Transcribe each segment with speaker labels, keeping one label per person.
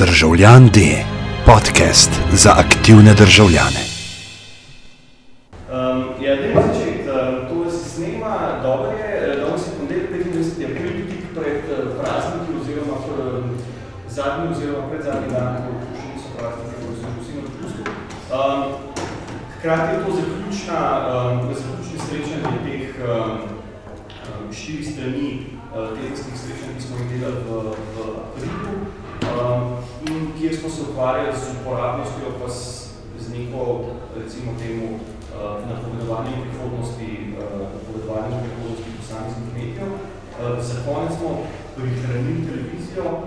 Speaker 1: Državljan D, podcast za aktivne državljane.
Speaker 2: Um, ja, dajmo začeti. Um, to se snema, dobro je, danes je ponedeljek 25. april, tik pred uh, prazniki oziroma um, zadnji oziroma pred zadnji dan, ko še niso prazniki, ko vsi na dopustu. Um, hkrati je to zaključna, um, zaključni srečanje teh um, um, štiri strani uh, tedenskih srečanj, ki smo jih delali v, v aprilu. Smo se ukvarjali z uporabnostjo, pa s, z neko, recimo temu, uh, napovedovanjem prihodnosti, uh, napovedovanjem prihodnosti posameznih medijev. Uh, za konec smo prihranili televizijo, uh,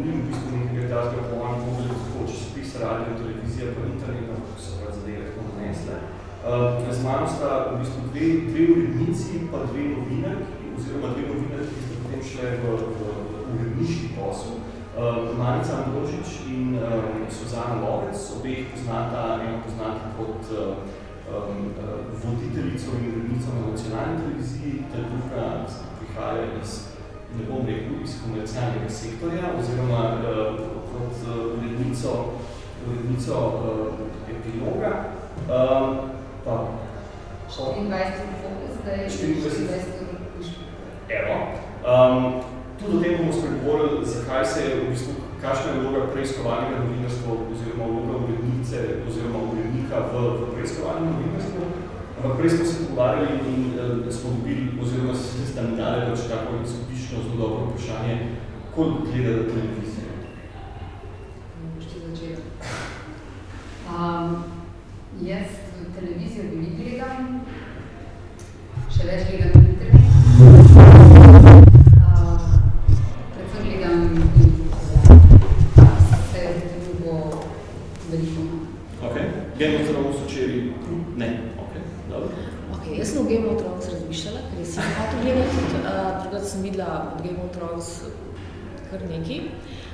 Speaker 2: ni v bistvu nekega tazga povanja, mogli tako časopis, radio, televizija, pa internet, ampak so prav zadeve tako nanesle. Uh, z mano sta v bistvu dve, dve urednici, pa dve novinarki, oziroma dve novinarki, ki sta potem šle v, v, v uredniški posel. Uh, Manica Androžič in um, Suzana Lovec, obeh poznata, eno poznata kot uh, um, uh, voditeljico in urednico na nacionalni televiziji, ta druga prihaja iz, ne bom rekel, iz komercialnega sektorja, oziroma uh, kot uh, urednico, urednico uh, epiloga. Um, pa,
Speaker 3: 24 fokus, zdaj je 24
Speaker 2: Evo. Um, tudi o tem bomo spregovorili, zakaj se je v bistvu, kakšna je vloga preiskovalnega novinarstva oziroma vloga urednice oziroma urednika v, v preiskovalnem novinarstvu. Ampak prej smo se pogovarjali in uh, smo dobili, oziroma se mi dali pač tako izkupično zelo dobro vprašanje, koliko gledate televizijo?
Speaker 3: Boš ti začela. Um, jaz televizijo veliko gledam, še več gledam internet. Um, predvsem gledam vse drugo veliko.
Speaker 2: Ok. Game of Thrones včeraj? Ne. Ok, dobro.
Speaker 4: Okay, jaz sem o Game of Thrones razmišljala, ker sem hotel gledati, uh, drugače sem videla od Game of Thrones kar nekaj.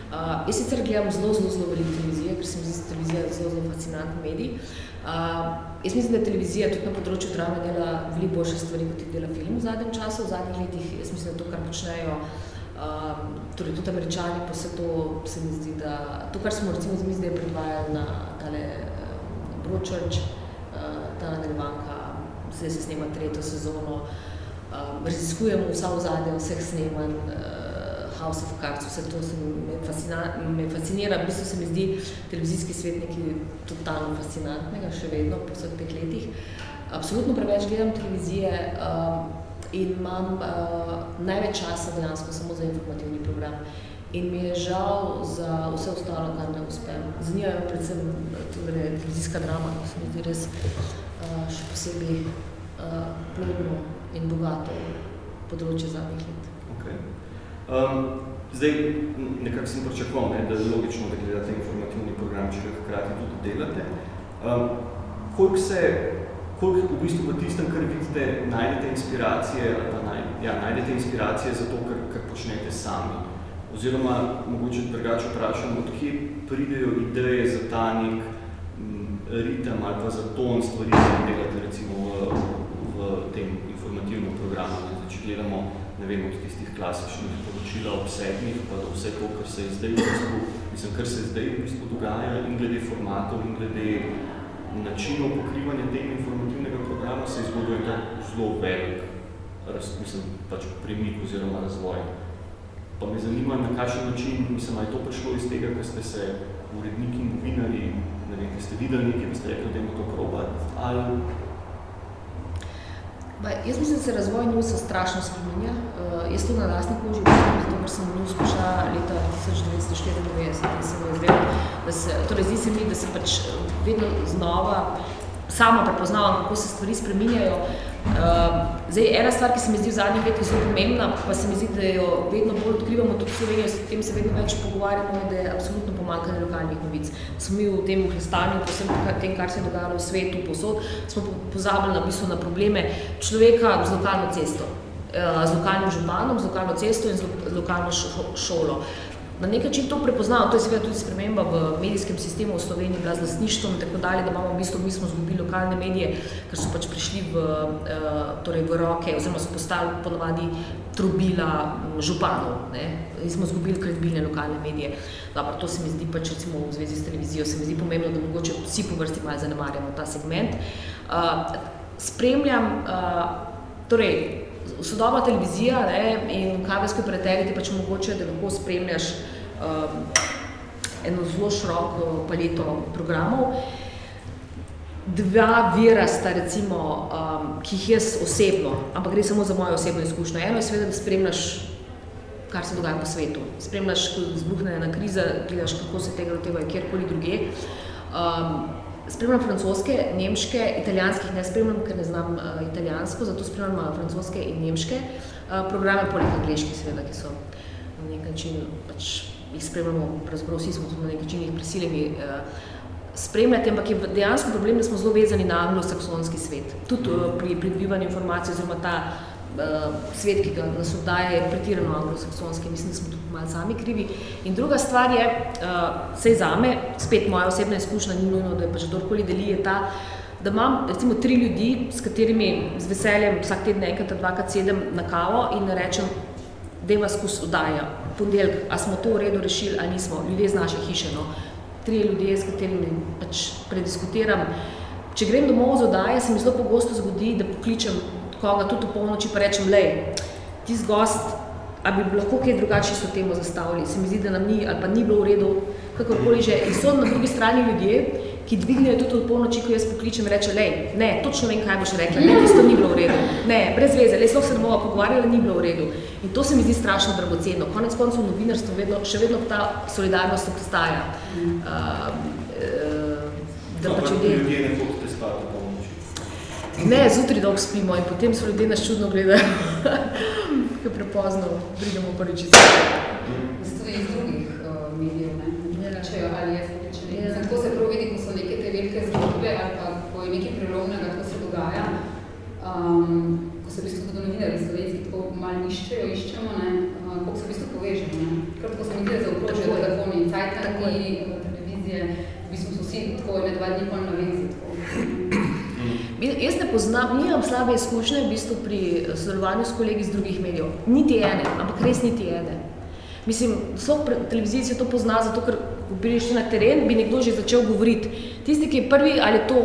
Speaker 4: Uh, jaz sicer gledam zelo, zelo, zelo veliko televizije, ker se mi zdi televizija zelo, zelo fascinantni medij. Uh, jaz mislim, da televizija tudi na področju drame dela veliko boljše stvari, kot jih dela film v zadnjem času, v zadnjih letih. Jaz mislim, da to, kar počnejo, um, torej tudi američani, pa se to, se mi zdi, da to, kar smo recimo zdaj zdaj predvajali na tale um, Broadchurch, uh, ta nadaljevanka, zdaj se snema tretjo sezono, um, raziskujemo vsa ozadja vseh snemanj, uh, House of Cards, vse to se me, fascina, me fascinira. V bistvu se mi zdi televizijski svet nekaj totalno fascinantnega, še vedno po vseh teh letih. Absolutno preveč gledam televizije um, in imam uh, največ časa dejansko samo za informativni program. In mi je žal za vse ostalo, kar ne uspem. Zanimajo me predvsem tudi televizijska drama, ki se mi zdi res uh, še posebej uh, plodno in bogato področje zadnjih let.
Speaker 2: Um, zdaj, nekako sem pričakoval, ne, da je logično, da gledate informativni program, če ga hkrati tudi delate. Um, koliko se, koliko v bistvu v tistem, kar vidite, najdete inspiracije, ali pa naj, ja, najdete inspiracije za to, kar, kar počnete sami? Oziroma, mogoče drugače vprašam, odkje pridejo ideje za ta nek m, ritem ali pa za ton stvari, ki delate recimo v, v tem informativnem programu. Zdaj, če gledamo ne vem, od tistih klasičnih poročila ob sedmih, pa do vse to, kar se je zdaj v bistvu, mislim, kar se zdaj v bistvu dogaja in glede formatov in glede načinov pokrivanja tega informativnega programa se je zgodil to zelo velik, raz, mislim, pač premik oziroma razvoj. Pa me zanima, na kakšen način, mislim, je to prišlo iz tega, ker ste se uredniki in novinarji, ne vem, ste videli nekaj, ste rekli, da to probati, ali
Speaker 4: Ba, jaz mislim, da se razvoj njusa strašno spremenja. Uh, jaz to na lastni koži vidim, zato ker sem njus pošla leta 1994 in se mi je zdelo, da se, torej zdi se mi, da se pač vedno znova sama prepoznavam, kako se stvari spreminjajo. Uh, zdaj, ena stvar, ki se mi zdi v zadnjih letih zelo pomembna, pa se mi zdi, da jo vedno bolj odkrivamo tudi v Sloveniji, s tem se vedno več pogovarjamo, da je absolutno pomankanje lokalnih novic. Smo mi v tem stanju, posebno tem, kar se je dogajalo v svetu, posod, smo pozabili na, bistvu, na probleme človeka z lokalno cesto, uh, z lokalnim županom, z lokalno cesto in z, lo z lokalno šo šolo. Na nek način to prepoznamo, to je seveda tudi sprememba v medijskem sistemu v Sloveniji, bila z lastništvom in tako dalje, da imamo v bistvu, mi smo izgubili lokalne medije, ker so pač prišli v, uh, torej v roke oziroma so postali ponovadi trobila m, županov, ne, in smo izgubili kredibilne lokalne medije. Dobro, to se mi zdi pač recimo v zvezi s televizijo, se mi zdi pomembno, da mogoče vsi po vrsti malo zanemarjamo ta segment. Uh, spremljam, uh, torej, sodobna televizija ne, in kabelski operaterji ti pač omogočajo, da lahko spremljaš um, eno zelo široko paleto programov. Dva vira sta recimo, um, ki jih jaz osebno, ampak gre samo za mojo osebno izkušnjo. Eno je seveda, da spremljaš, kar se dogaja po svetu. Spremljaš, ko zbuhne ena kriza, gledaš, kako se tega lotevajo kjerkoli druge. Um, spremljam francoske, nemške, italijanskih ne spremljam, ker ne znam uh, italijansko, zato spremljam uh, francoske in nemške uh, programe, poleg angliških seveda, ki so na nek način, pač jih spremljamo, pravzaprav vsi smo tudi na nek način jih prisiljeni uh, spremljati, ampak je dejansko problem, da smo zelo vezani na anglosaksonski svet. Tudi uh, pri pridobivanju informacij oziroma ta uh, svet, ki ga nas obdaja, je pretirano anglosaksonski, mislim, da smo tudi malo sami krivi. In druga stvar je, uh, sej zame, spet moja osebna izkušnja, ni nujno, da je pač kdorkoli deli, je ta, da imam recimo tri ljudi, s katerimi z veseljem vsak teden enkrat, dvakrat sedem na kavo in rečem, deva skus oddaja, ponedeljek, a smo to v redu rešili ali nismo, ljudje z naše hiše, no. Trije ljudje, s katerimi pač prediskutiram. Če grem domov z oddaje, se mi zelo pogosto zgodi, da pokličem koga tudi v polnoči pa rečem, lej, tis gost, a bi lahko kaj drugače so temo zastavili, se mi zdi, da nam ni ali pa ni bilo v redu, kakorkoli že. In so na drugi strani ljudje, ki dvignejo tudi v polnoči, ko jaz pokličem, reče, lej, ne, točno vem, kaj boš rekla, ne, tisto ni bilo v redu, ne, brez veze, le, se bomo pogovarjali, ni bilo v redu. In to se mi zdi strašno dragoceno. Konec koncev v novinarstvu vedno, še vedno ta solidarnost obstaja. Uh, da pač ljudje...
Speaker 2: ljudje ne hodite spati po polnoči.
Speaker 4: Ne, zjutraj dolgo spimo in potem so ljudje nas čudno gledajo, ko prepozno pridemo prvič iz
Speaker 3: Zato je iz drugih uh, medijev, ne?
Speaker 4: Ja.
Speaker 3: Vključujejo ali je vključeni.
Speaker 4: Ja.
Speaker 3: Tako se prav vidi, ko so neke te velike zgodbe ali pa ko je nekaj prelomnega, ko se dogaja, um, ko se v bistvu tudi novinarji slovenski tako malo iščejo, iščemo, ne? Uh, koliko se v bistvu povežemo, ne? Kratko se mi zdi, da zaokrožijo
Speaker 4: Tako je.
Speaker 3: telefoni
Speaker 4: Tako
Speaker 3: cajtani, uh, televizije, v bistvu so vsi tako ne dva dni pol na vezi.
Speaker 4: Ne poznam, nimam slabe izkušnje v bistvu pri eh, sodelovanju s kolegi iz drugih medijev. Niti ene, ampak res niti ene. Mislim, so televiziji se to pozna, zato ker ko šli na teren, bi nekdo že začel govoriti. Tisti, ki je prvi, ali je to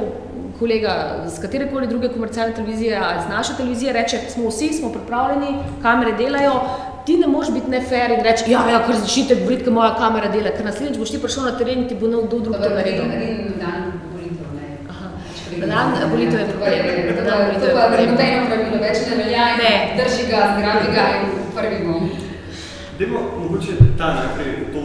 Speaker 4: kolega z katerekoli druge komercialne televizije ali z naše televizije, reče, smo vsi, smo pripravljeni, kamere delajo, ti ne moreš biti nefer in reči, ja, ja, kar začnite govoriti, ker moja kamera dela, ker naslednjič boš ti prišel na teren in ti bo nekdo drug to naredil.
Speaker 3: In dan volitev, ne.
Speaker 4: Aha.
Speaker 3: Pač
Speaker 4: Na dan volitev je problem. Na dan volitev
Speaker 3: To
Speaker 4: je
Speaker 3: pa
Speaker 4: problem.
Speaker 3: nobeno pravilo več ne velja, in
Speaker 4: Ne.
Speaker 3: drži ga, zgrabi ga in prvi bom.
Speaker 2: Dajmo mogoče ta najprej to,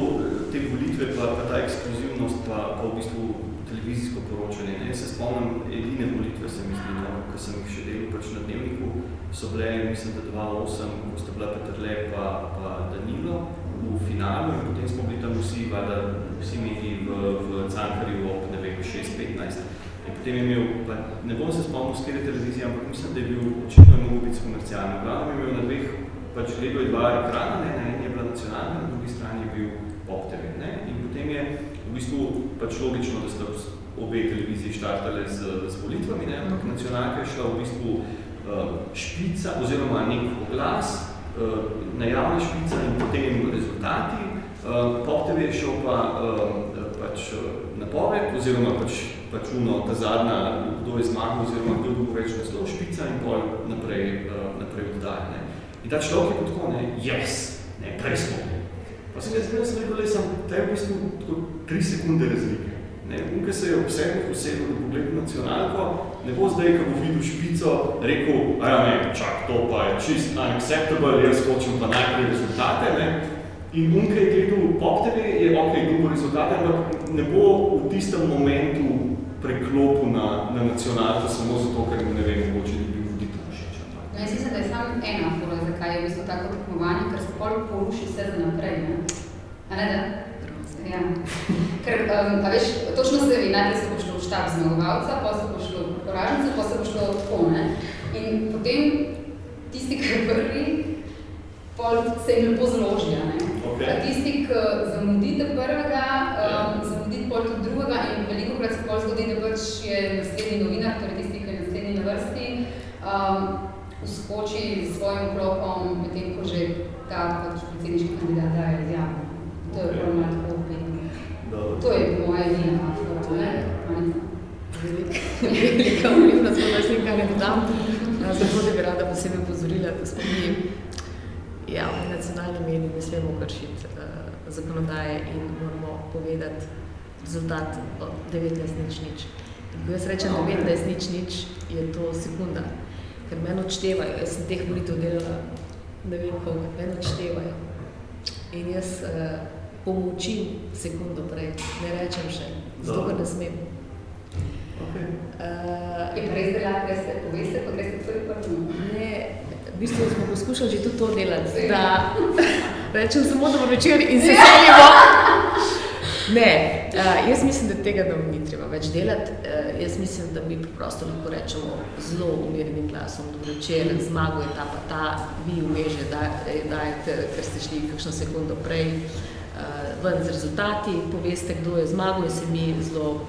Speaker 2: te volitve, pa, pa ta ekskluzivnost, pa, pa v bistvu televizijsko poročanje. Ne? Se spomnim, edine volitve se mi zdi, no, ko sem jih še delal pač na dnevniku, so bile, mislim, da 2008, ko sta bila Petrle pa, pa Danilo v finalu in potem smo bili tam vsi, vada, vsi mediji v, v Cankarju ob, ne vem, 6-15. In potem je imel, pa ne bom se spomnil s kjere televizije, ampak mislim, da je bil očitno je mogel biti komercialni. Glavno je imel na dveh pač gledal je dva ekrana, ne, na eni je bila nacionalna, na drugi strani je bil Pop TV. Ne, in potem je v bistvu pač logično, da sta obe televiziji štartale z, z volitvami, ne, ampak nacionalka je šla v bistvu uh, špica oziroma nek oglas, uh, najavna špica in potem rezultati. Uh, Pop TV je šel pa pač napoved oziroma pač, pač uno, ta zadnja, kdo je zmagal oziroma kdo bo več naslov špica in pol naprej, uh, naprej oddaja. Ne. In ta človek je kot tako, ne, yes, ne, prej smo. Pa sem jaz, jaz sem rekel, da sem te v bistvu tako tri sekunde razlike. Ne, in ko se je ob sedmih usedel na pogled nacionalko, ne bo zdaj, ko bo videl špico, rekel, a ja ne, čak, to pa je čist unacceptable, jaz hočem pa najprej rezultate, ne. In on, ki je gledal Pop TV, je ok, dobil rezultate, ampak ne bo v tistem momentu preklopil na, na nacionalko samo zato, ker ne vem, mogoče bil voditelj všeč. ali pa.
Speaker 3: No, jaz mislim, da je samo ena fora, zakaj je v bistvu tako tekmovanje, ker se pol poruši vse za naprej, ne? A ne da? Ja. Ker, um, a veš, točno se ve, najprej se bo šlo v štab zmagovalca, pa se bo šlo v poraženca, pa se bo šlo tako, ne? In potem tisti, ki je prvi, pol se jim lepo zloži, a ne?
Speaker 2: Ok, Okay.
Speaker 3: A Tisti, ki zamudite prvega, um, zamudite pol tudi drugega in veliko krat se pol zgodi, da pač je naslednji novinar, torej tisti, ki je naslednji na vrsti, um, uskoči s svojim klopom, medtem ko že ta pač predsedniški kandidat daje izjavo. To je prav malo tako.
Speaker 2: Dobro.
Speaker 3: To je po moje edina afora, ne?
Speaker 4: Velika vplivna zgodba, s tem, kar ne dodam. A, Zato da bi rada posebej upozorila, da smo mi javni nacionalni mediji, ne smemo kršiti uh, zakonodaje in moramo povedati rezultat od 19 nič nič. In ko jaz rečem 19 nič nič, je to sekunda, ker meni odštevajo. Jaz sem teh volitev delala, ne vem koliko, meni odštevajo. In jaz uh, pomolčim sekundo prej, ne rečem še, zato ker ne smem.
Speaker 2: Okay.
Speaker 4: Uh,
Speaker 3: Je pa res, da lahko greste, poveste, pa greste tvoj prvi.
Speaker 4: Ne, v bistvu smo poskušali že tudi to delati, da rečem samo dober večer in se selimo. Ne, uh, jaz mislim, da tega nam ni treba več delati. Uh, jaz mislim, da mi preprosto lahko rečemo zelo umirjenim glasom, dobro večer, zmago je ta pa ta, vi vmeže dajete, ker ste šli kakšno sekundo prej uh, ven z rezultati, poveste, kdo je zmagal in se mi zelo,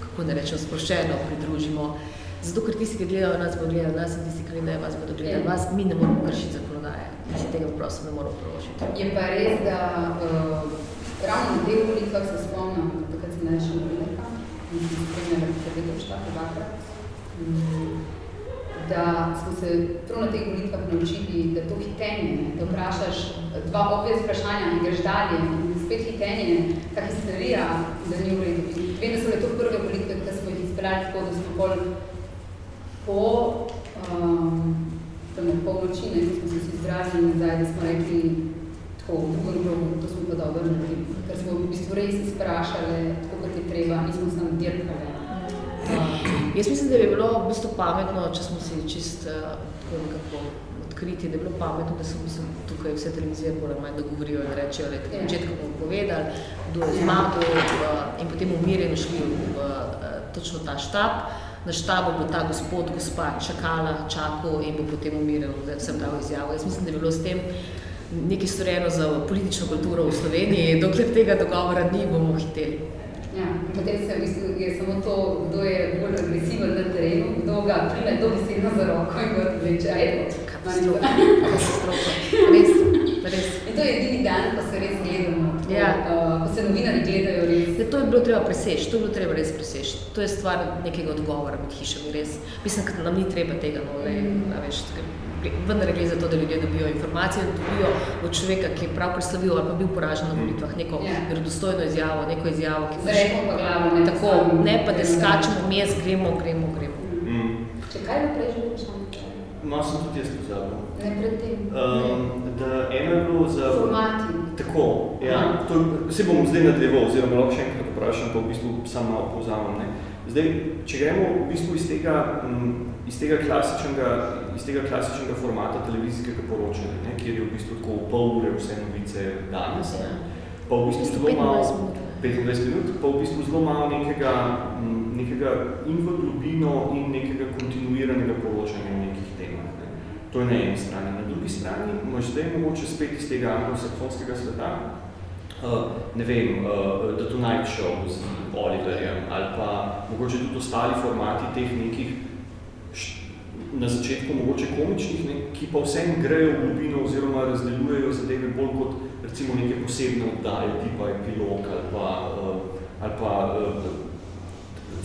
Speaker 4: kako ne rečem, sproščeno pridružimo. Zato, ker tisti, ki gledajo nas, bodo gledali nas in tisti, ki ne vas, bodo gledali
Speaker 3: Ja.
Speaker 4: vas, mi ne moramo kršiti zakonodaje. Mi si tega prosto ne moramo proložiti.
Speaker 3: Je pa res, da uh, ravno na teh volitvah se spomnim, takrat sem še novinarka in sem spremljala predsednikov štaba dvakrat, mm, da smo se prav na teh volitvah naučili, da to hitenje, da vprašaš dva obvez vprašanja in greš dalje in spet hitenje, ta histerija, da ni v redu. Vem, da so bile to prve volitve, ki smo jih izpeljali tako, da smo pol po um, noči, ne, ko smo se vsi zbrali nazaj, da smo rekli tako, drugem krogu, to smo pa dobro naredili, ker smo v bistvu res izprašali, tako kot je treba, nismo samo dirkali. Um,
Speaker 4: Jaz mislim, da bi bilo v bistvu pametno, če smo si čist uh, tako nekako odkriti, da je bilo pametno, da so v bistvu tukaj vse televizije bolj manj dogovorijo in rečejo, da
Speaker 3: Ja.
Speaker 4: na začetku bomo povedali, kdo je zmagal uh, in potem umirjeno šli v uh, točno ta štab. Na štabu bo ta gospod, gospa čakala, čakal in bo potem umirjeno, da sem dal izjavo. Jaz mislim, da bi bilo s tem nekaj storjeno za politično kulturo v Sloveniji. Dokler tega dogovora ni, bomo hiteli.
Speaker 3: Ja, potem se v bistvu je samo to, kdo je bolj agresiven na terenu, kdo ga prime dobesedno za roko in ga odvleče. Evo,
Speaker 4: Katastrofa. Katastrofa. Res, res.
Speaker 3: In to je edini dan, ko se res gledamo, tako,
Speaker 4: Ja.
Speaker 3: uh, ko se novinari gledajo res.
Speaker 4: Ja, to je bilo treba preseči, to je bilo treba res preseči. To je stvar nekega odgovora med hišami, res. Mislim, da nam ni treba tega, no, ne, a veš, vendar gre za to, da ljudje dobijo informacije, da dobijo od človeka, ki je prav predstavil ali pa bil poražen na volitvah, neko
Speaker 3: Ja.
Speaker 4: verodostojno izjavo, neko izjavo, ki
Speaker 3: Z rekom pa glavo, ne
Speaker 4: tako, ne pa da skačemo vmes, gremo, gremo, gremo.
Speaker 2: Mm.
Speaker 3: Če kaj bi prej želel vprašanje?
Speaker 2: No, sem tudi jaz pozabil.
Speaker 3: Ne predtem.
Speaker 2: Um, da eno je bilo za...
Speaker 3: Formati.
Speaker 2: Tako, ja. To, se bom zdaj nadaljeval, oziroma lahko še enkrat vprašam, pa v bistvu samo malo povzamem. Ne. Zdaj, če gremo v bistvu iz tega, mm, iz tega, klasičnega, iz tega klasičnega formata televizijskega poročanja, ne, kjer je v bistvu tako pol ure vse novice danes, ne, pa v bistvu zelo malo,
Speaker 4: 25 minut.
Speaker 2: 25 minut, pa v bistvu zelo malo nekega, nekega in v globino in nekega kontinuiranega poročanja o nekih temah. Ne. To je na eni strani. Na drugi strani imaš zdaj mogoče spet iz tega anglosaksonskega sveta, uh, ne vem, uh, The Tonight Show z Oliverjem ali pa mogoče tudi ostali formati teh nekih na začetku mogoče komičnih, ne, ki pa vsem grejo v globino oziroma razdeljujejo zadeve bolj kot recimo neke posebne oddaje, tipa epilog ali pa, uh, ali pa uh,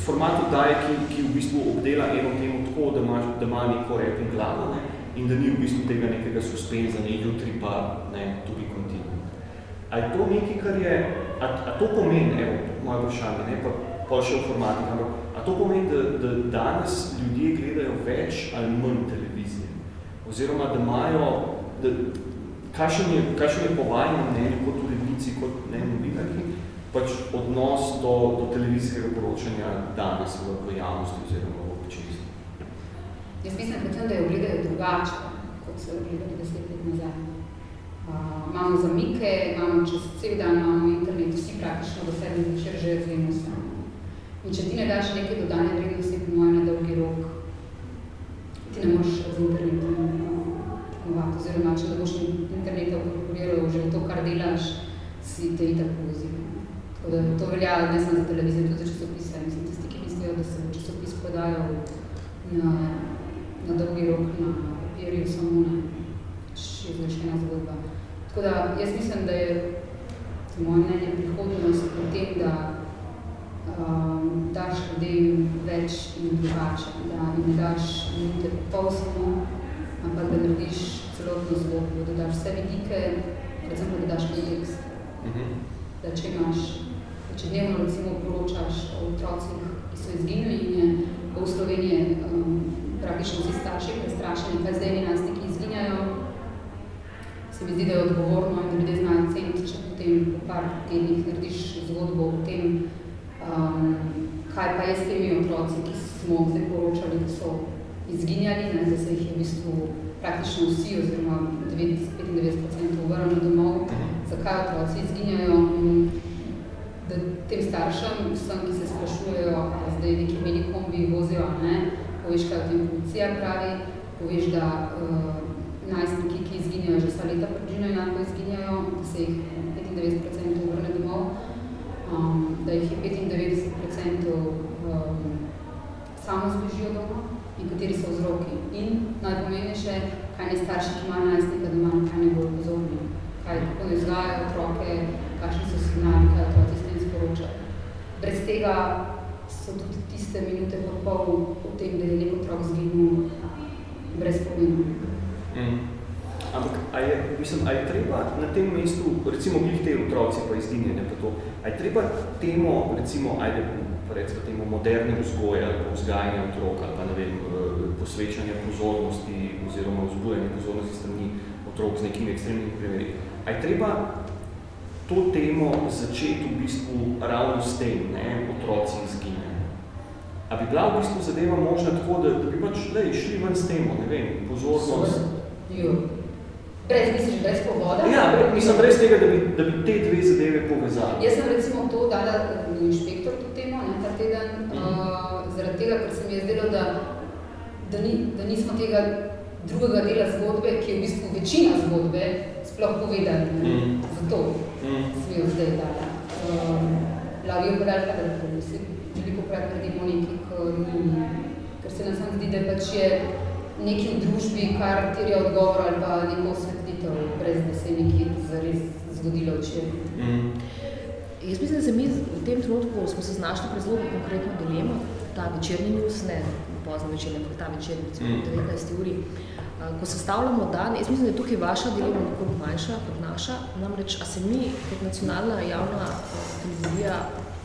Speaker 2: format oddaje, ki, ki v bistvu obdela eno temo tako, da ima, da ima neko rep in glavo ne, in da ni v bistvu tega nekega suspenza, ne, jutri pa ne, tudi kontinuum. A je to nekaj, kar je, a, a to pomeni, evo, moje vprašanje, ne, pa, pa še v formatih, ampak a to pomeni, da, da danes ljudje gledajo več ali manj televizije? Oziroma, da imajo, da, kakšen je, kakšen je po vajem mnenju kot urednici, kot ne novinarki, pač odnos do, do televizijskega poročanja danes v, v javnosti oziroma v občinstvu.
Speaker 3: Jaz mislim predvsem, da jo gledajo drugače, kot so jo gledali deset let nazaj. Uh, imamo zamike, imamo čez cel dan, imamo internet, vsi praktično do sedmi zvečer že zvemo se. In če ti ne daš neke dodane vrednosti, po mojem, na dolgi rok, ti ne moreš z internetom uh, tekmovati, oziroma če ne boš interneta uporabljal že to, kar delaš, Tako da to velja ne samo za televizijo, tudi za časopise. Mislim, tisti, ki mislijo, da se časopis podajal na, na dolgi rok na papirju, samo ne, še izvršena zgodba. Tako da jaz mislim, da je moje mnenje prihodnost v tem, da um, daš ljudem več in drugače, da jim daš minute pol samo, ampak da narediš celotno zgodbo, da daš vse vidike, predvsem da daš kontekst. Mm -hmm. Da če imaš, da če dnevno recimo poročaš o otrocih, ki so izginili in je v Sloveniji um, praktično vsi starši prestrašeni, kaj zdaj nenastniki izginjajo, se mi zdi, da je odgovorno in da ljudje znajo ceniti, če potem po par tednih narediš zgodbo o tem, um, kaj pa je s temi otroci, ki smo zdaj poročali, da so izginjali, ne, da se jih je v bistvu praktično vsi oziroma 95% vrnili domov, zakaj otroci izginjajo in da tem staršem, vsem, ki se sprašujejo, da zdaj neki meni kombi vozijo, ne, poveš, kaj o tem policija pravi, poveš, da uh, najstniki, ki izginjajo, že vsa leta približno enako izginjajo, da se jih 95% vrne domov, um, da jih je 95% um, samo zbežijo doma in kateri so vzroki. In najpomembnejše, kaj ne starši, ki imajo najstnika doma, kaj ne bojo pozorni, kaj, kako ne vzgajajo otroke, kakšni so signali, kaj otroci s tem sporočajo. Brez tega so tudi tiste minute pa pol o tem, da je nek otrok zginil brez pomenu.
Speaker 2: Mm. Ampak, a je, mislim, a je treba na tem mestu, recimo glih te otroci pa izginjene pa to, a je treba temo, recimo, ajde, recimo temo moderne vzgoje ali vzgajanja otroka, pa ne vem, eh, posvečanja pozornosti oziroma vzbujanja pozornosti strani otrok z nekimi ekstremnimi primeri. A je treba to temo začeti v bistvu ravno s tem, ne, otroci izginjajo? A bi bila v bistvu zadeva možna tako, da, da bi pač le, šli ven s temo, ne vem, pozornost?
Speaker 3: Jo. Brez, misliš, brez povoda?
Speaker 2: Ja, mislim, brez tega, da bi, da bi te dve zadeve povezali.
Speaker 3: Jaz sem recimo to dala inšpektor to temo, ne, ta teden, mm. uh, zaradi tega, ker se mi je zdelo, da, da, ni, da nismo tega drugega dela zgodbe, ki je v bistvu večina zgodbe, sploh povedali. Mm. Zato mm. sem jo zdaj dala. Um, Lavijo podali kadarkoli, se veliko krat naredimo nekaj, ker se nam sam zdi, da pač je neki v družbi, kar terja odgovor ali pa neko osvetlitev, brez da se je nekaj zares zgodilo včeraj. Mm.
Speaker 4: Jaz mislim, da se mi v tem trenutku smo se znašli pred zelo konkretno dilemo, ta večerni news, ne pozno večer, ampak ta večer, recimo mm. 19. uri, ko sestavljamo dan, jaz mislim, da je tukaj vaša dilema nekoliko manjša kot naša, namreč, a se mi kot nacionalna javna televizija,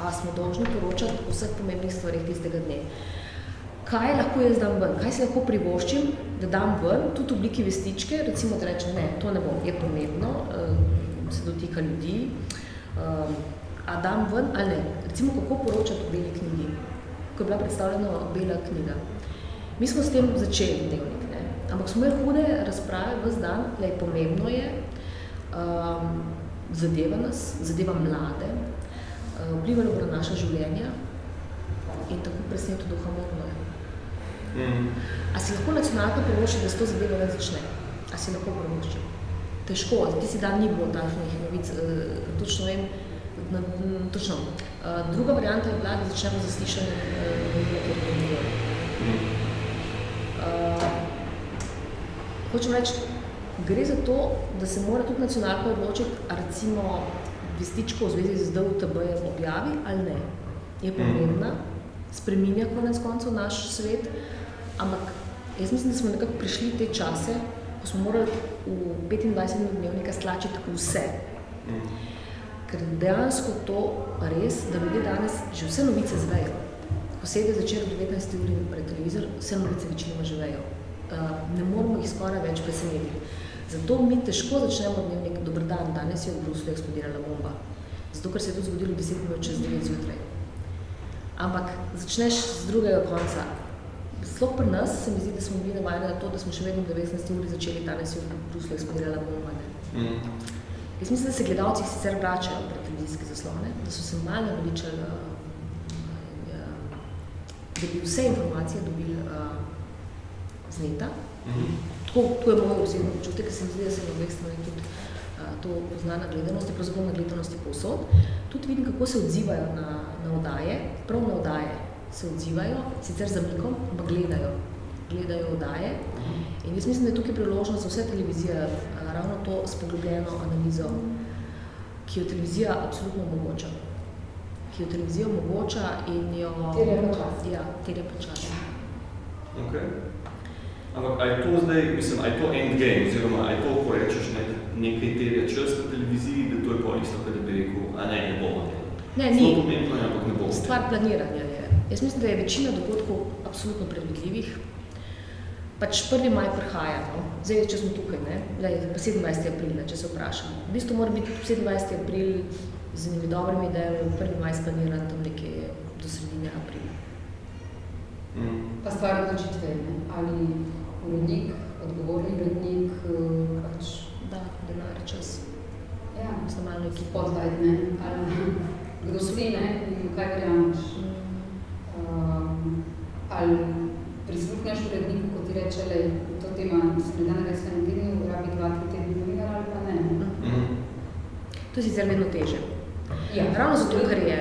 Speaker 4: a smo dolžni poročati o vseh pomembnih stvarih tistega dne kaj lahko jaz dam ven, kaj si lahko privoščim, da dam ven, tudi v obliki vestičke, recimo, da rečem, ne, to ne bom, je pomembno, uh, se dotika ljudi, uh, a dam ven ali ne. Recimo, kako poročati v beli knjigi, ko je bila predstavljena bela knjiga. Mi smo s tem začeli dnevnik, ne, ampak smo imeli hude razprave vse dan, le pomembno je, um, zadeva nas, zadeva mlade, uh, vplivalo bo na naša življenja in tako presneto duha morno je. Mm. A si lahko nacionalka privošči, da se to zadeva ne začne? A si lahko privošči? Težko, ti si dan ni bilo takšnih novic, uh, točno vem, na, na, točno. Uh, druga varianta je bila, da začnemo zaslišanje uh, uh, Hočem reči, gre za to, da se mora tudi nacionalka odločiti, recimo vestičko v zvezi z DUTB-jem objavi ali ne. Je pomembna, spreminja konec koncev naš svet, Ampak jaz mislim, da smo nekako prišli te čase, ko smo morali v 25 dnevnika stlačiti vse. Mm. Ker dejansko to res, da ljudje danes že vse novice zvejo. Ko sedi začer v 19. uri pred televizor, vse novice večinoma že vejo. Uh, ne moramo jih skoraj več preseneti. Zato mi težko začnemo dnevnik, dober dan, danes je v Bruslju eksplodirala bomba. Zato, ker se je to zgodilo 10 minut čez 9 zjutraj. Ampak začneš z drugega konca, Sploh pri nas se mi zdi, da smo bili navajeni na to, da smo še vedno v 19. uri začeli danes v Bruslu eksplodirala bomba. Mm. Jaz mislim, da se gledalci sicer vračajo pred televizijske zaslone, da so se malo naveličali, da bi vse informacije dobili uh, z neta. Mm. To, to je moj osebno občutek, ker se mi zdi, da se na obeh straneh tudi uh, to pozna na gledanosti, pravzaprav na gledanosti povsod. Tudi vidim, kako se odzivajo na, na oddaje, prav na oddaje se odzivajo, sicer za mikom, ampak gledajo, gledajo oddaje. In jaz mislim, da je tukaj priložnost za vse televizije, ravno to s poglobljeno analizo, ki jo televizija absolutno omogoča. Ki jo televizija omogoča in jo...
Speaker 3: Terja pa čas.
Speaker 4: Ja, terja pa čas.
Speaker 2: Okay. Ampak, a je to zdaj, mislim, a je to endgame, oziroma a je to, ko rečeš, ne, nekaj terja čas na televiziji, da to je pa isto, kot da bi rekel, a ne, ne bomo delali.
Speaker 4: Ne,
Speaker 2: Zelo
Speaker 4: ni.
Speaker 2: pomembno je, ampak ne bomo
Speaker 4: Stvar planiranja je. Jaz mislim, da je večina dogodkov absolutno predvidljivih. Pač 1. maj prihaja, no? zdaj, če smo tukaj, ne? Lej, pa 27. april, ne, če se vprašamo. V bistvu mora biti 27. april z enimi dobrimi idejami, 1. maj splaniran tam nekje do sredine aprila.
Speaker 2: Mm.
Speaker 3: Pa stvar odločitve, ali urednik, odgovorni urednik, eh, pač,
Speaker 4: Da, denar, čas,
Speaker 3: ja,
Speaker 4: snemalno ekipo.
Speaker 3: spotlight, ne, ali kdo si, ne, in kaj verjameš. Ali prisluhneš uredniku, ko ti reče, le, to tema se ne da narediti v enem tednu, rabi dva, tri tedne novinar ali pa ne.
Speaker 2: Mm.
Speaker 4: To je sicer vedno teže.
Speaker 3: Ja.
Speaker 4: Ravno zato, ker je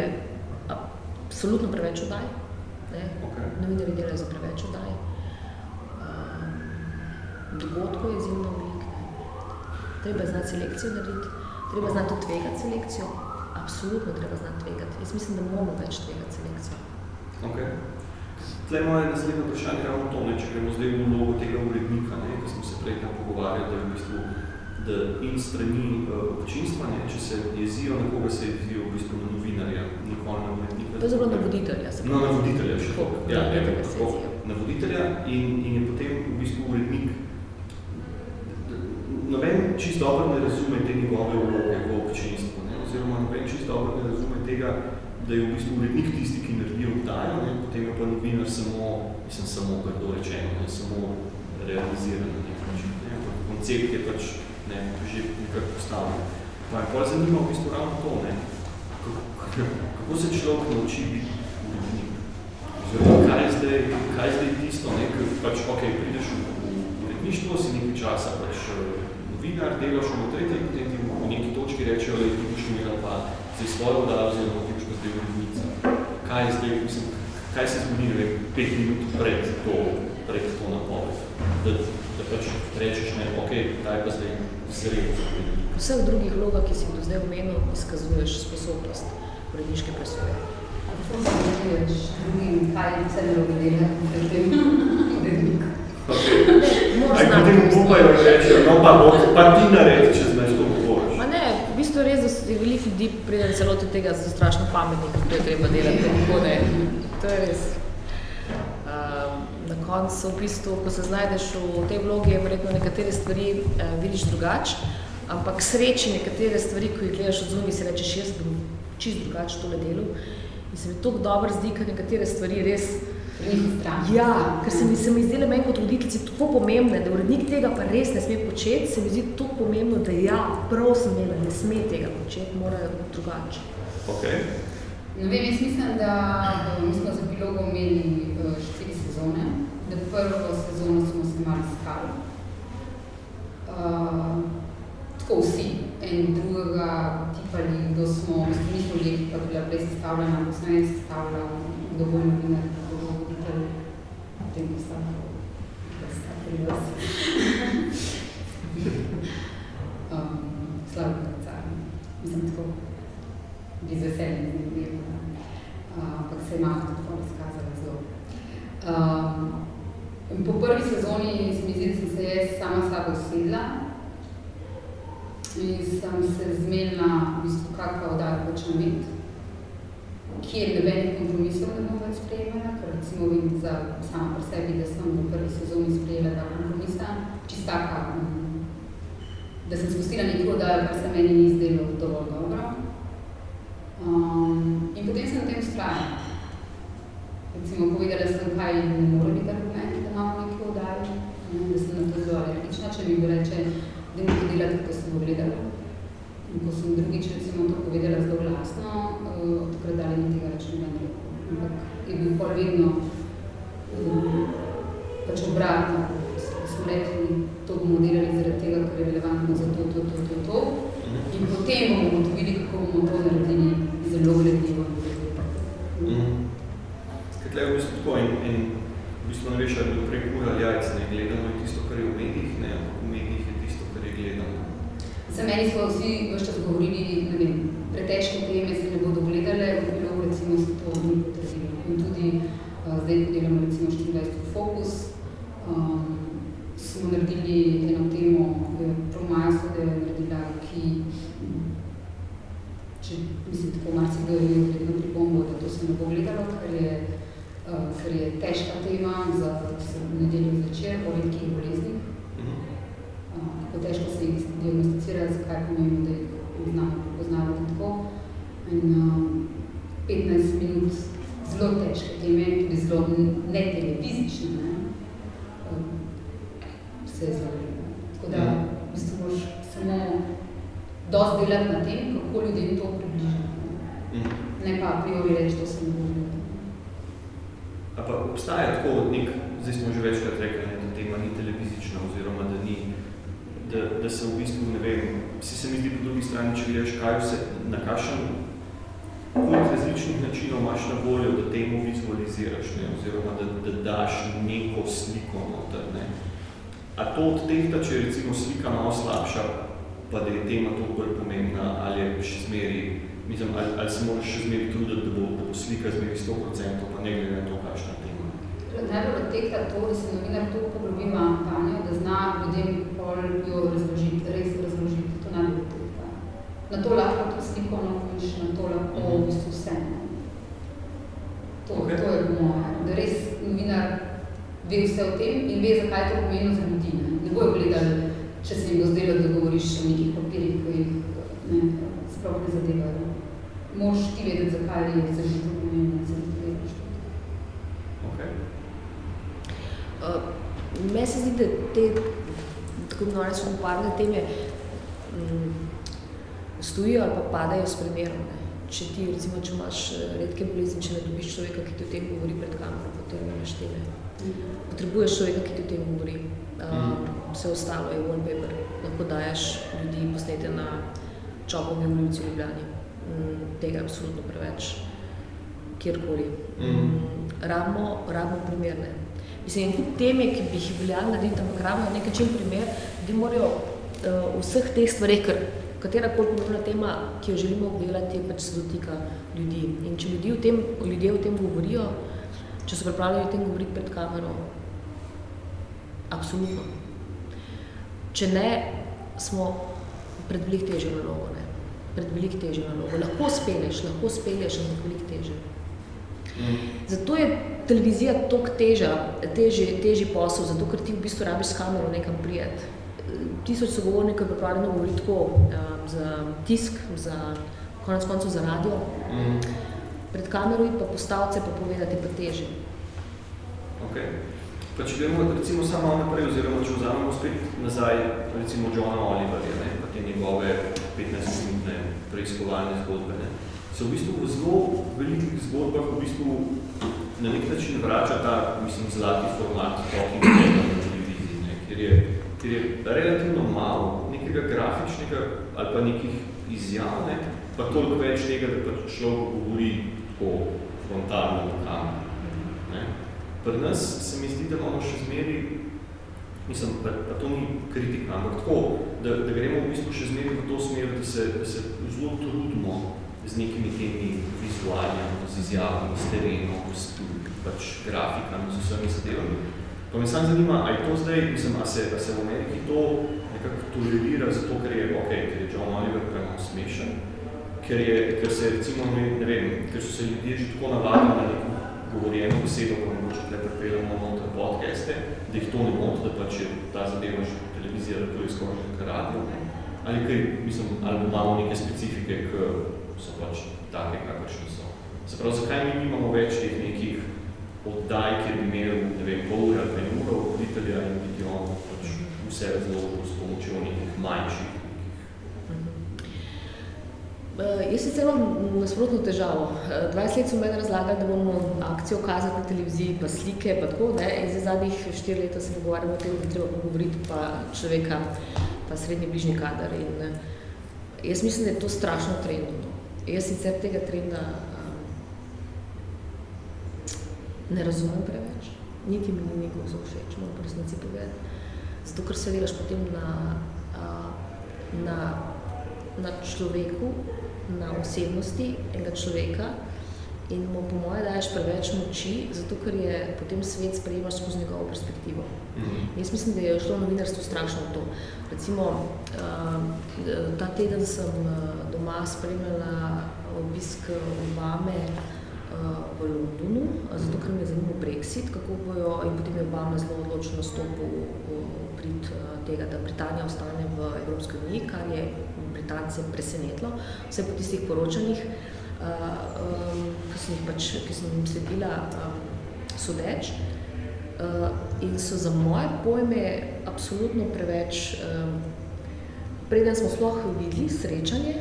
Speaker 4: absolutno preveč oddaj. Ne?
Speaker 2: Okay.
Speaker 4: Novinarji delajo za preveč oddaj. Um, dogodkov je izjemno veliko. ne. Treba je znati selekcijo narediti, treba znati tudi tvegati selekcijo. Absolutno treba znati tvegati. Jaz mislim, da moramo več tvegati selekcijo.
Speaker 2: Okay. Tle moje naslednje vprašanje je ravno to, ne, če gremo zdaj v vlogo tega urednika, ne, ko smo se prej tam pogovarjali, da je v bistvu da in strani uh, občinstva, ne, če se jezijo na koga se jezijo v bistvu na novinarja, nikoli na urednika.
Speaker 4: To je zelo na voditelja. se
Speaker 2: No, na voditelja še to. Ja, ja,
Speaker 4: se
Speaker 2: tako,
Speaker 4: jezijo.
Speaker 2: na voditelja in, in je potem v bistvu urednik. Noben čist dobro ne razume te njegove vloge v občinstvu, ne? oziroma noben čist dobro ne razume tega, da je v bistvu urednik tisti, ki naredi oddajo, ne? potem je pa novinar samo, mislim, samo grdo rečeno, ne? samo realiziran na nek način. Ne? Ampak Koncept je pač ne, že nekako postavljen. Pa je pa zanima v bistvu ravno to, ne? Kako, kako se človek nauči biti urednik? Oziroma, kaj je zdaj, kaj je zdaj tisto, ne, ker pač, ok, prideš v, uredništvo, si nekaj časa pač eh, novinar, delaš v tretji, potem ti v neki točki rečejo, da ti boš imela pa zdaj svojo oddajo, oziroma pa zdaj urednica. Kaj je zdaj, mislim, kaj se zgodi, ne pet minut pred to, pred to napoved, da, da pač rečeš, ne, ok, ta je pa zdaj za urednik.
Speaker 4: V drugih vlogah, ki si jih do zdaj omenil, izkazuješ sposobnost uredniške presoje.
Speaker 3: Kako se zavedeš drugim, kaj vse narobe dela pri tem uredniku?
Speaker 2: Okay.
Speaker 4: Moraš
Speaker 2: Aj,
Speaker 4: znati
Speaker 2: potem
Speaker 4: to
Speaker 2: upajo rečejo, no pa, pa ti naredi, če znaš to govoriš.
Speaker 4: Ma ne, v bistvu je res, da se veliko ljudi pride celo do tega, so strašno pametni, kako je treba delati, kako ne. To je res. Um, na koncu, v bistvu, ko se znajdeš v tej vlogi, je verjetno nekatere stvari uh, vidiš drugače, ampak sreči nekatere stvari, ko jih gledaš od zunaj, si rečeš, jaz bom čisto drugače tole delal. In se mi tako dobro zdi, ker nekatere stvari res. Ja, ker se mi, se mi zdele meni kot voditeljici tako pomembne, da urednik tega pa res ne sme početi, se mi zdi tako pomembno, da ja, prav sem imela, ne sme tega početi, morajo biti drugače.
Speaker 2: Okay.
Speaker 3: Ne vem, jaz mislim, da eh, mi smo z epilogom imeli eh, štiri sezone, da prvo sezono smo se malo iskali. Uh, tako vsi, en drugega tipali, kdo smo, v bistvu nismo že ekipa bila prej sestavljena, ko smo en sestavljal, kdo bo novinar, bo potem postavljal, da sta pri vas. um, Slavko Kacarni, mislim tako, bi z veseljem zanimivo, uh, ampak se je malo tudi pol izkazala zelo. Um, po prvi sezoni se mi zdi, da sem se jaz sama sabo usedla in sem se zmenila, v bistvu, kakva oddaja hočem imeti, kjer nobenih kompromisov ne bom več sprejemala, ker recimo vem za sama pri sebi, da sem v prvi sezoni sprejela dva kompromisa, čisto taka, da sem spustila neko oddajo, kar se meni ni zdelo dovolj dobro. Um, in potem sem na tem ustrajala. Recimo, povedala sem, kaj ne more biti argument, da imamo neki oddaji, ne, da sem na to zelo alergična, če mi bo reče, da mi to delate, ko sem gledala. In ko sem drugič recimo to povedala zelo glasno, uh, takrat dalje ni tega več noben rekel. Ampak je bil pol vedno um, pač obratno. Smo rekli, to bomo delali zaradi tega, ker je relevantno za to, to, to, to, to. In potem bomo ugotovili, kako bomo to naredili zelo iznajdljivo.
Speaker 2: Mm. Skratka, je v bistvu tako in, in v bistvu ne veš, ali je prej kura ali jajc, ne gledamo je tisto,
Speaker 3: семейни си ще сговорили на нали, мен. Se zelo Tako da, v bistvu moraš samo dosti delati na tem, kako ljudem to približati.
Speaker 2: Mm.
Speaker 3: Ne pa a priori reči, to se ne bo
Speaker 2: A pa obstaja tako nek, zdaj smo že večkrat rekli, da tema ni televizična oziroma da ni, da, da se v bistvu, ne vem, si se mi zdi po drugi strani, če gledaš, kaj vse, na kakšen koliko različnih načinov imaš na voljo, da temu vizualiziraš, ne, oziroma da, da daš neko sliko noter, ne. A to odtehta, če je recimo slika malo slabša, pa da je tema toliko bolj pomembna, ali je še zmeri, mislim, ali, ali se moraš še zmeri truditi, da bo, da bo slika zmeri 100%, pa ne glede na to, kakšna tema.
Speaker 3: Najbolj odtekta to, da se novinar to poglobi kampanjo, da zna ljudem pol jo razložiti, res razložiti, to najbolj odtekta. Na to lahko to sliko noviš, na to lahko v bistvu vse. To,
Speaker 2: Okay.
Speaker 3: to je moje, da res novinar ve vse o tem in ve, zakaj je to pomembno za ljudi. Ne, ne bojo gledali, če se jim bo zdelo, da govoriš o nekih papirjih, ki jih ne, sploh ne zadevajo. Moš ti vedeti, zakaj je za ljudi to pomembno, za ljudi vedeš.
Speaker 2: Okay.
Speaker 4: Uh, meni se zdi, da te tako imenovane suhoparne teme um, stojijo ali pa padajo s primerom. Ne. Če ti, recimo, če imaš eh, redke bolezni, če ne dobiš človeka, ki ti o tem govori pred kamero, potem imaš teme. Potrebuješ človeka, ki ti o tem govori. Um, vse ostalo je wallpaper. Lahko daješ ljudi posnete na čopovi ulici v Ljubljani. Um, tega je absolutno preveč. Kjerkoli. Um, rabimo, rabimo primerne. Mislim, teme, ki bi jih veljali narediti, ampak rabimo nek način primer, da morajo uh, vseh teh stvareh, ker katera koli pomembna tema, ki jo želimo obdelati, pač se dotika ljudi. In če ljudi o tem, ljudje o tem govorijo, če so pripravljeni o tem govoriti pred kamero, absolutno. Če ne, smo pred veliko težjo nalogo, ne. Pred veliko težjo nalogo. Lahko spelješ, lahko spelješ, ampak veliko težje. Zato je televizija toliko teža, težji, težji posel, zato ker ti v bistvu rabiš s kamero nekam prijeti. Tisoč sogovornikov je pripravljeno govoriti tako, um, za tisk, za konec koncev za radio.
Speaker 2: Mm.
Speaker 4: Pred kamero pa postavce pa povedati pa težje.
Speaker 2: Okay. Pa če gremo recimo samo naprej, oziroma če vzamemo spet nazaj recimo Johna Oliverja, ne, pa te njegove 15-minutne preiskovalne zgodbe, ne, se v bistvu v zelo velikih zgodbah v bistvu na nek način vrača ta, mislim, zlati format talking head na televiziji, ne, ker je, ker je relativno malo nekega grafičnega ali pa nekih izjav, ne, pa toliko več tega, da pač človek govori tako frontalno v kameru. Ne. Pri nas se mi zdi, da imamo še zmeri, mislim, pa, pa to ni kritika, ampak tako, da, da gremo v bistvu še zmeri v to smer, da se, da se zelo trudimo z nekimi temi vizualijami, z izjavami, s terenom, s pač grafikami, z vsemi zadevami. Pa me sam zanima, a je to zdaj, mislim, a se, a se v Ameriki to nekako tolerira zato, ker je, ok, ker je John Oliver premo smešen, ker, je, ker se recimo, ne, ne vem, ker so se ljudje že tako navadili na neko govorjeno besedo, ko mogoče tle prepeljamo noter podcaste, da jih to ne moti, da pač je ta zadeva že televizija, da to je skoraj že radio, ne? ali kaj, mislim, ali imamo neke specifike, ki so pač take, kakršne so. Se pravi, zakaj mi nimamo več teh nekih oddaj, kjer bi imel, ne vem, pol ura ali pa en ura voditelja in biti on pač vse razložil s pomočjo nekih manjših
Speaker 4: jaz sicer imam nasprotno težavo. Uh, 20 let so meni razlagali, da bomo akcijo kazati na televiziji, pa slike, pa tako, ne? in za zadnjih 4 leta se pogovarjamo o tem, da treba pogovoriti pa človeka, ta srednji bližnji kader. In, uh, jaz mislim, da je to strašno trendno. jaz sicer tega trenda um, ne razumem preveč, niti mi ni nekaj zelo všeč, moram pa resnici povedati. Zato, ker se delaš potem na, uh, na, na človeku, na osebnosti enega človeka in mu po moje daješ preveč moči, zato ker je potem svet sprejemaš skozi njegovo perspektivo.
Speaker 2: Mhm.
Speaker 4: Jaz mislim, da je šlo novinarstvo strašno v to. Recimo, uh, ta teden sem uh, doma spremljala obisk Obame uh, v Londonu, zato ker me zanima Brexit, kako bojo, in potem je Obama zelo odločno nastopil prid tega, da Britanija ostane v Evropski uniji, kar je Britance presenetilo, vse po tistih poročanjih, uh, um, ki sem jih pač, ki sem jim sledila um, sodeč. Uh, in so za moje pojme absolutno preveč, um, preden smo sploh videli srečanje,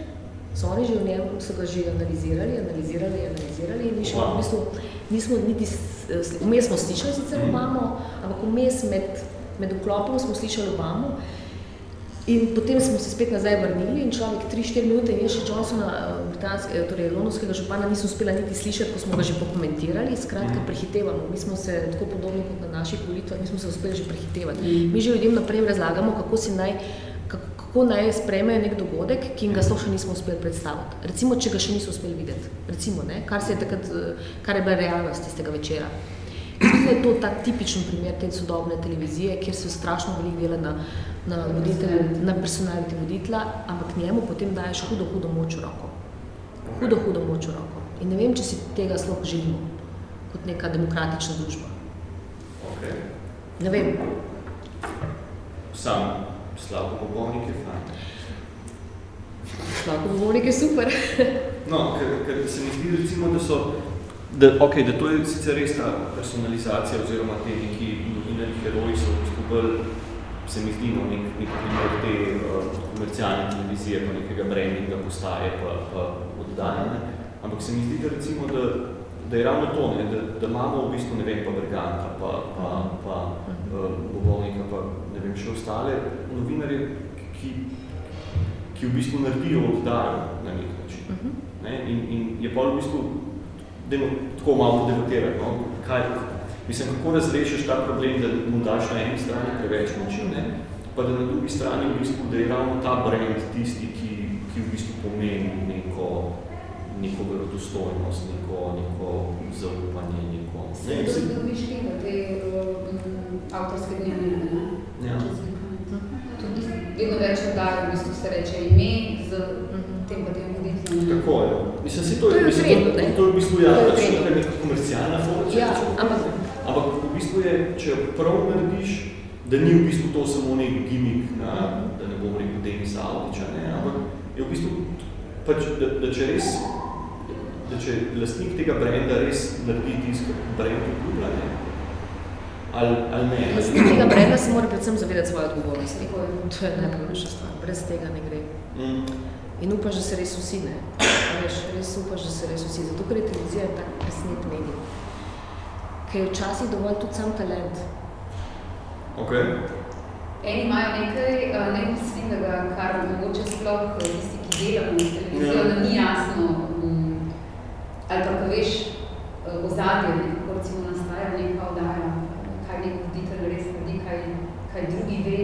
Speaker 4: so oni že v njem, so ga že analizirali, analizirali, analizirali in še v bistvu nismo niti, vmes smo slišali sicer Obamo, ampak vmes med, med vklopom smo slišali Obamo in potem smo se spet nazaj vrnili in človek 3-4 minute in jaz še Johnsona, britanske, torej londonskega župana, nisem uspela niti slišati, ko smo ga že pokomentirali, skratka prehitevamo. Mi smo se tako podobni kot na naših volitvah, mi smo se uspeli že prehitevati. Mi že ljudem naprej razlagamo, kako si naj, kako, naj sprejmejo nek dogodek, ki jim ga sploh še nismo uspeli predstaviti. Recimo, če ga še niso uspeli videti. Recimo, ne, kar, se je takrat, kar je bila realnost tistega večera. Mislim, da je to ta tipičen primer te sodobne televizije, kjer se strašno veliko dela na, na, voditelj, na personaliti voditla, ampak njemu potem daješ hudo, hudo moč v roko. Hudo, hudo moč v roko. In ne vem, če si tega sploh želimo kot neka demokratična družba.
Speaker 2: Okay.
Speaker 4: Ne vem.
Speaker 2: Sam Slavko Bobovnik je fajn.
Speaker 4: Slavko Bobovnik je super.
Speaker 2: no, ker, ker se mi zdi recimo, da so Da, okay, da to je sicer res ta personalizacija oziroma te neki novinari heroji so bolj, se mi zdi, no, nek, nek primer te uh, komercialne televizije, pa nekega brandinga postaje, pa, pa oddanja, ne. Ampak se mi zdi, da recimo, da, da je ravno to, ne, da, da imamo v bistvu, ne vem, pa Berganta, pa, pa, pa uh, Bobovnika, pa ne vem, še ostale novinarje, ki, ki v bistvu naredijo oddajo na nek način. Ne, in, in je pa v bistvu Dajmo tako malo debatirati, no? Kaj, mislim, kako razrešiš ta problem, da mu daš na eni strani preveč moči, ne? pa da na drugi strani v bistvu, da je ravno ta brand tisti, ki, ki v bistvu pomeni neko, neko verodostojnost, neko, neko zaupanje, neko...
Speaker 3: Se je to dobiš tega, te um, avtorske dnevne, ne?
Speaker 2: Ja.
Speaker 3: Tudi vedno več oddajo, v bistvu se reče ime z tem pa tem voditeljem.
Speaker 2: Tako je. Mislim, si to,
Speaker 4: To je v trendu,
Speaker 2: to,
Speaker 4: ne?
Speaker 2: to je v bistvu, ja,
Speaker 4: To je v
Speaker 2: pač
Speaker 4: trendu.
Speaker 2: neka neka komercialna forma, če
Speaker 4: Ja,
Speaker 2: rečemo.
Speaker 4: ampak-
Speaker 2: ampak v bistvu je, če jo prav narediš, da ni v bistvu to samo nek gimik na, da ne bom rekel Denisa Avdiča, ne, ampak je v bistvu, pač, da, da če res, da če lastnik tega brenda res naredi tisk, brend obljublja, ne, ali, ali ne.
Speaker 4: Lastnik tega brenda se mora predvsem zavedati svoje odgovornosti.
Speaker 3: Tako je.
Speaker 4: To je najpomembnejša stvar. Brez tega ne gre.
Speaker 2: Mm.
Speaker 4: In upaš, da se res vsi ne. A Veš, res upaš, da se res vsi. Zato, ker je televizija tak presnet medij. Ker je včasih dovolj tudi sam talent.
Speaker 2: Ok.
Speaker 3: Eni imajo nekaj uh, neposrednega, kar mogoče sploh eh, tisti, ki delamo s televizijo,
Speaker 2: Ja.
Speaker 3: da ni jasno, um, ali pa ko veš uh, ozadje, ne, kako recimo nastaja neka oddaja, kaj nek voditelj res naredi, kaj, kaj drugi ve,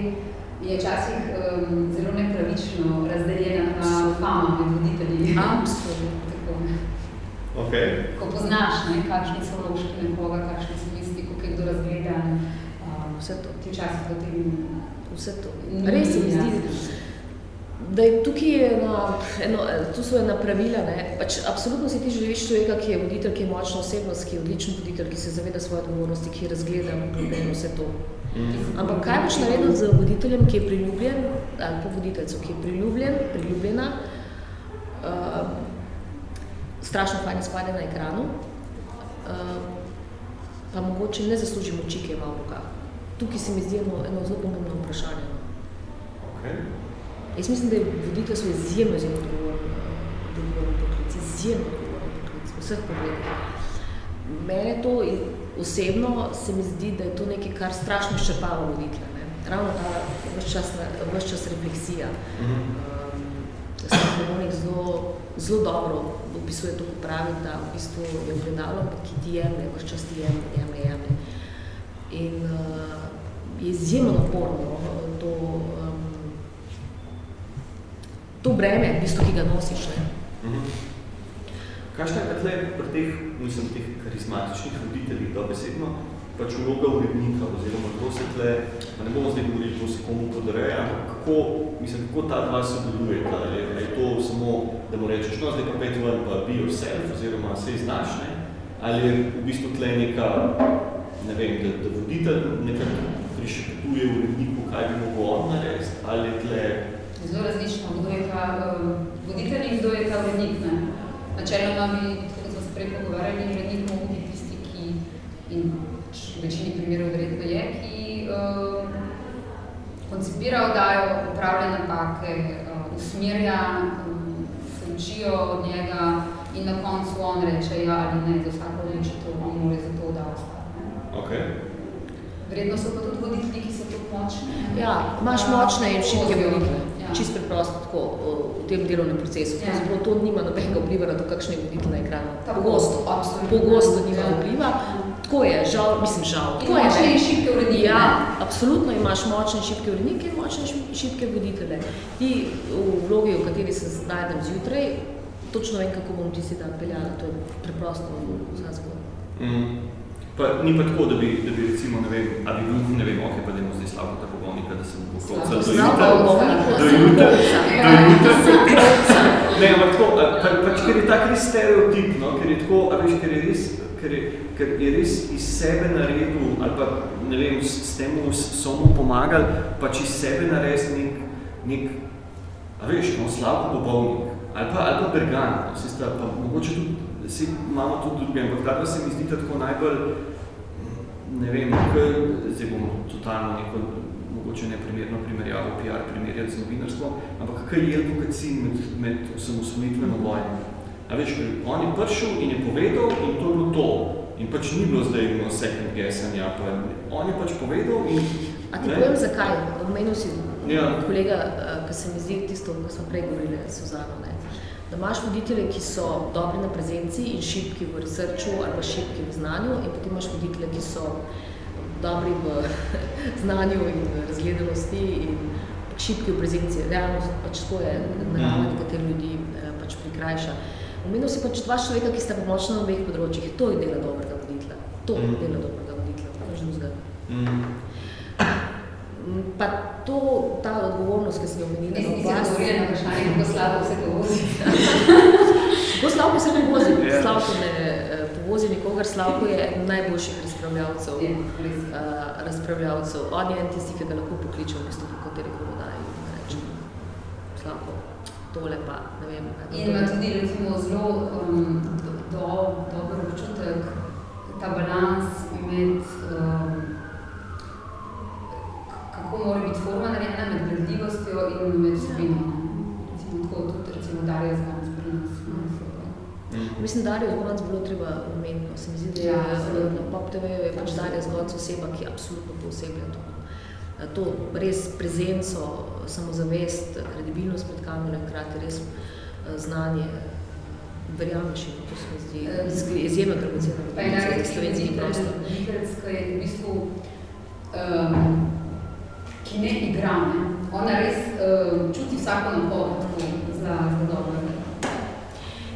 Speaker 3: je včasih um, zelo nepravično razdeljena ta fama med voditelji.
Speaker 4: Absolutno.
Speaker 3: Tako.
Speaker 2: Ok.
Speaker 3: Ko poznaš, ne, kakšni so vložki nekoga, kakšni so misli, kako je kdo razgledan, um,
Speaker 4: Vse to.
Speaker 3: ti včasih potem
Speaker 4: Vse to. Res se mi zdi, da je tukaj je ena, eno, tu so ena pravila, ne. Pač absolutno si ti želiš človeka, ki je voditelj, ki je močna osebnost, ki je odličen voditelj, ki se zaveda svoje odgovornosti, ki je razgledan, globljen, vse to.
Speaker 2: Mm.
Speaker 4: Ampak kaj boš naredil z voditeljem, ki je priljubljen, ali pa voditeljco, ki je priljubljen, priljubljena, uh, strašno fajn izpade na ekranu, uh, pa mogoče ne zasluži moči, ki je ima v rokah. Tukaj se mi zdi eno, eno zelo pomembno vprašanje.
Speaker 2: Ok.
Speaker 4: Jaz mislim, da je voditeljstvo izjemno, izjemno odgovoren, uh, odgovoren poklic, izjemno odgovoren poklic, vseh pogledih. Mene to osebno se mi zdi, da je to nekaj, kar strašno izčrpava voditelja. Ne? Ravno ta ves čas, ves čas refleksija.
Speaker 2: Mhm.
Speaker 4: Um, Lemonik zelo, zelo dobro opisuje to, ko pravi, da v bistvu je ogledalo, ki ti jemlje, vse čas ti jemlje, jemlje, jemlje. In uh, je izjemno naporno to, um, to breme, v bistvu, ki ga nosiš. Ne?
Speaker 2: Mhm. Kaj šta je pri teh, mislim, teh karizmatičnih voditeljih dobesedno, pač vloga urednika, oziroma kako se tle, pa ne bomo zdaj govorili, kako se komu podreja, ampak kako, mislim, kako ta dva sodelujeta, ali je to samo, da mu rečeš, no, zdaj pa pet ven, pa be yourself, oziroma se iznaš, ne? ali je v bistvu tle neka, ne vem, da, da voditelj nekako prišepetuje uredniku, kaj bi mogel on narediti, ali je tle...
Speaker 3: Zelo različno, kdo je ta uh, voditelj in kdo je ta urednik, ne? Načeloma bi, tako smo se prej pogovarjali, urednik mogo biti tisti, ki in v večini primerov verjetno je, ki uh, koncipira oddajo, upravlja napake, uh, usmerja, um, se učijo od njega in na koncu on reče ja ali ne, za vsako odločitev on mora za to oddajo stati.
Speaker 2: Okay.
Speaker 3: Vredno so pa tudi voditelji, ki so tako močni.
Speaker 4: Ja, imaš močne in šibke voditelje.
Speaker 3: Ja.
Speaker 4: Čisto preprosto tako v tem delovnem procesu.
Speaker 3: Ja.
Speaker 4: Pravzaprav to nima nobenega vpliva na to, kakšen je voditelj na ekranu. Pogosto,
Speaker 3: absolutno.
Speaker 4: pogosto nima
Speaker 3: Ja.
Speaker 4: vpliva. Tako je, žal, mislim žal.
Speaker 3: In
Speaker 4: Tako je,
Speaker 3: močne
Speaker 4: ne.
Speaker 3: in šibke urednike,
Speaker 4: Ja,
Speaker 3: ne?
Speaker 4: absolutno imaš močne in šibke urednike in močne in šibke voditelje. Ti v vlogi, v kateri se znajdem zjutraj, točno vem, kako bom tisti dan peljala. To je preprosto vsa zgodba.
Speaker 2: Mm. Pa ni pa tako, da bi, da bi recimo, ne vem, a bi bil, ne vem, ok, pa dajmo zdaj Slavko tako bolnika, da sem bo kolca do jutra. Do jutra. Do jutra. Ne, ampak tako, pač, ker je tak res stereotip, no, ker je tako, a veš, ker je res, ker ker je res iz sebe naredil, ali pa, ne vem, s, s tem so mu pomagali, pač iz sebe narediti nek, nek, a veš, no, Slavko Bobovnik, ali pa, ali pa Bergan, no, si sta, pa mogoče tudi, si imamo tudi druge, ampak ta dva se mi zdi tako najbolj, ne vem, kaj, zdaj bomo totalno neko, mogoče neprimerno primerjavo, PR primerjati z novinarstvom, ampak kaj je advokacij med, med osamosvojitveno vojno? A veš, on je prišel in je povedal in to je bilo to. In pač ni bilo zdaj no second guessanja, pa on je pač povedal in...
Speaker 4: A ti
Speaker 2: ne,
Speaker 4: povem zakaj? Omenil si
Speaker 2: Ja.
Speaker 4: kolega, eh, ki se mi zdi tisto, ko smo prej govorili s Suzano, ne? da imaš voditelje, ki so dobri na prezenci in šibki v researchu ali pa šibki v znanju in potem imaš voditelje, ki so dobri v znanju in razgledanosti in šibki v prezenci. Realno pač to je narava
Speaker 2: Mhm.
Speaker 4: nekateri ljudi eh, pač prikrajša. Omenil si pač dva človeka, ki sta pa močna na obeh področjih. To je dela dobrega voditelja. To je
Speaker 2: Mhm.
Speaker 4: dela dobrega voditelja. Nič drugega.
Speaker 2: Mm.
Speaker 4: Mm, Pa to, ta odgovornost, ki si jo omenila,
Speaker 3: Jaz
Speaker 4: na oblast-
Speaker 3: odgovorila na vprašanje, kako slabo se to vozi.
Speaker 4: Kako Slavko se ne vozi?
Speaker 2: Ja.
Speaker 4: Slavko ne eh, povozi nikogar, Slavko je eden najboljših razpravljavcev.
Speaker 3: Je, res.
Speaker 4: Uh, razpravljavcev. On je en tisti, ki ga lahko pokliče v bistvu po kateri vodaji in reče, Slavko, tole pa, ne vem.
Speaker 3: In ima
Speaker 4: je."
Speaker 3: tudi recimo zelo um, do, do, dober občutek, ta balans med um, kako mora biti forma narejena med gledljivostjo in med vsebino. ne. Recimo tako tudi recimo Darja Zganc pri nas.
Speaker 2: Mm.
Speaker 4: Mislim, da je zgodc bilo treba omeniti. no. Se mi zdi, da je
Speaker 3: Ja,
Speaker 4: ja,
Speaker 3: absolutno.
Speaker 4: na Pop TV je pač Darja zgodc oseba, ki absolutno pooseblja to. Eh, To res prezenco, samozavest, kredibilnost pred kamero, in hkrati res eh, znanje. Verjameš, in to se mi zdi
Speaker 3: Eh,
Speaker 4: izjemno dragoceno
Speaker 3: Pa je
Speaker 4: za slovenski prostor.
Speaker 3: Vikrec, ki je v bistvu, um, ki ne igra, ne. Ona res um, čuti vsako napoved zelo, zelo dobro.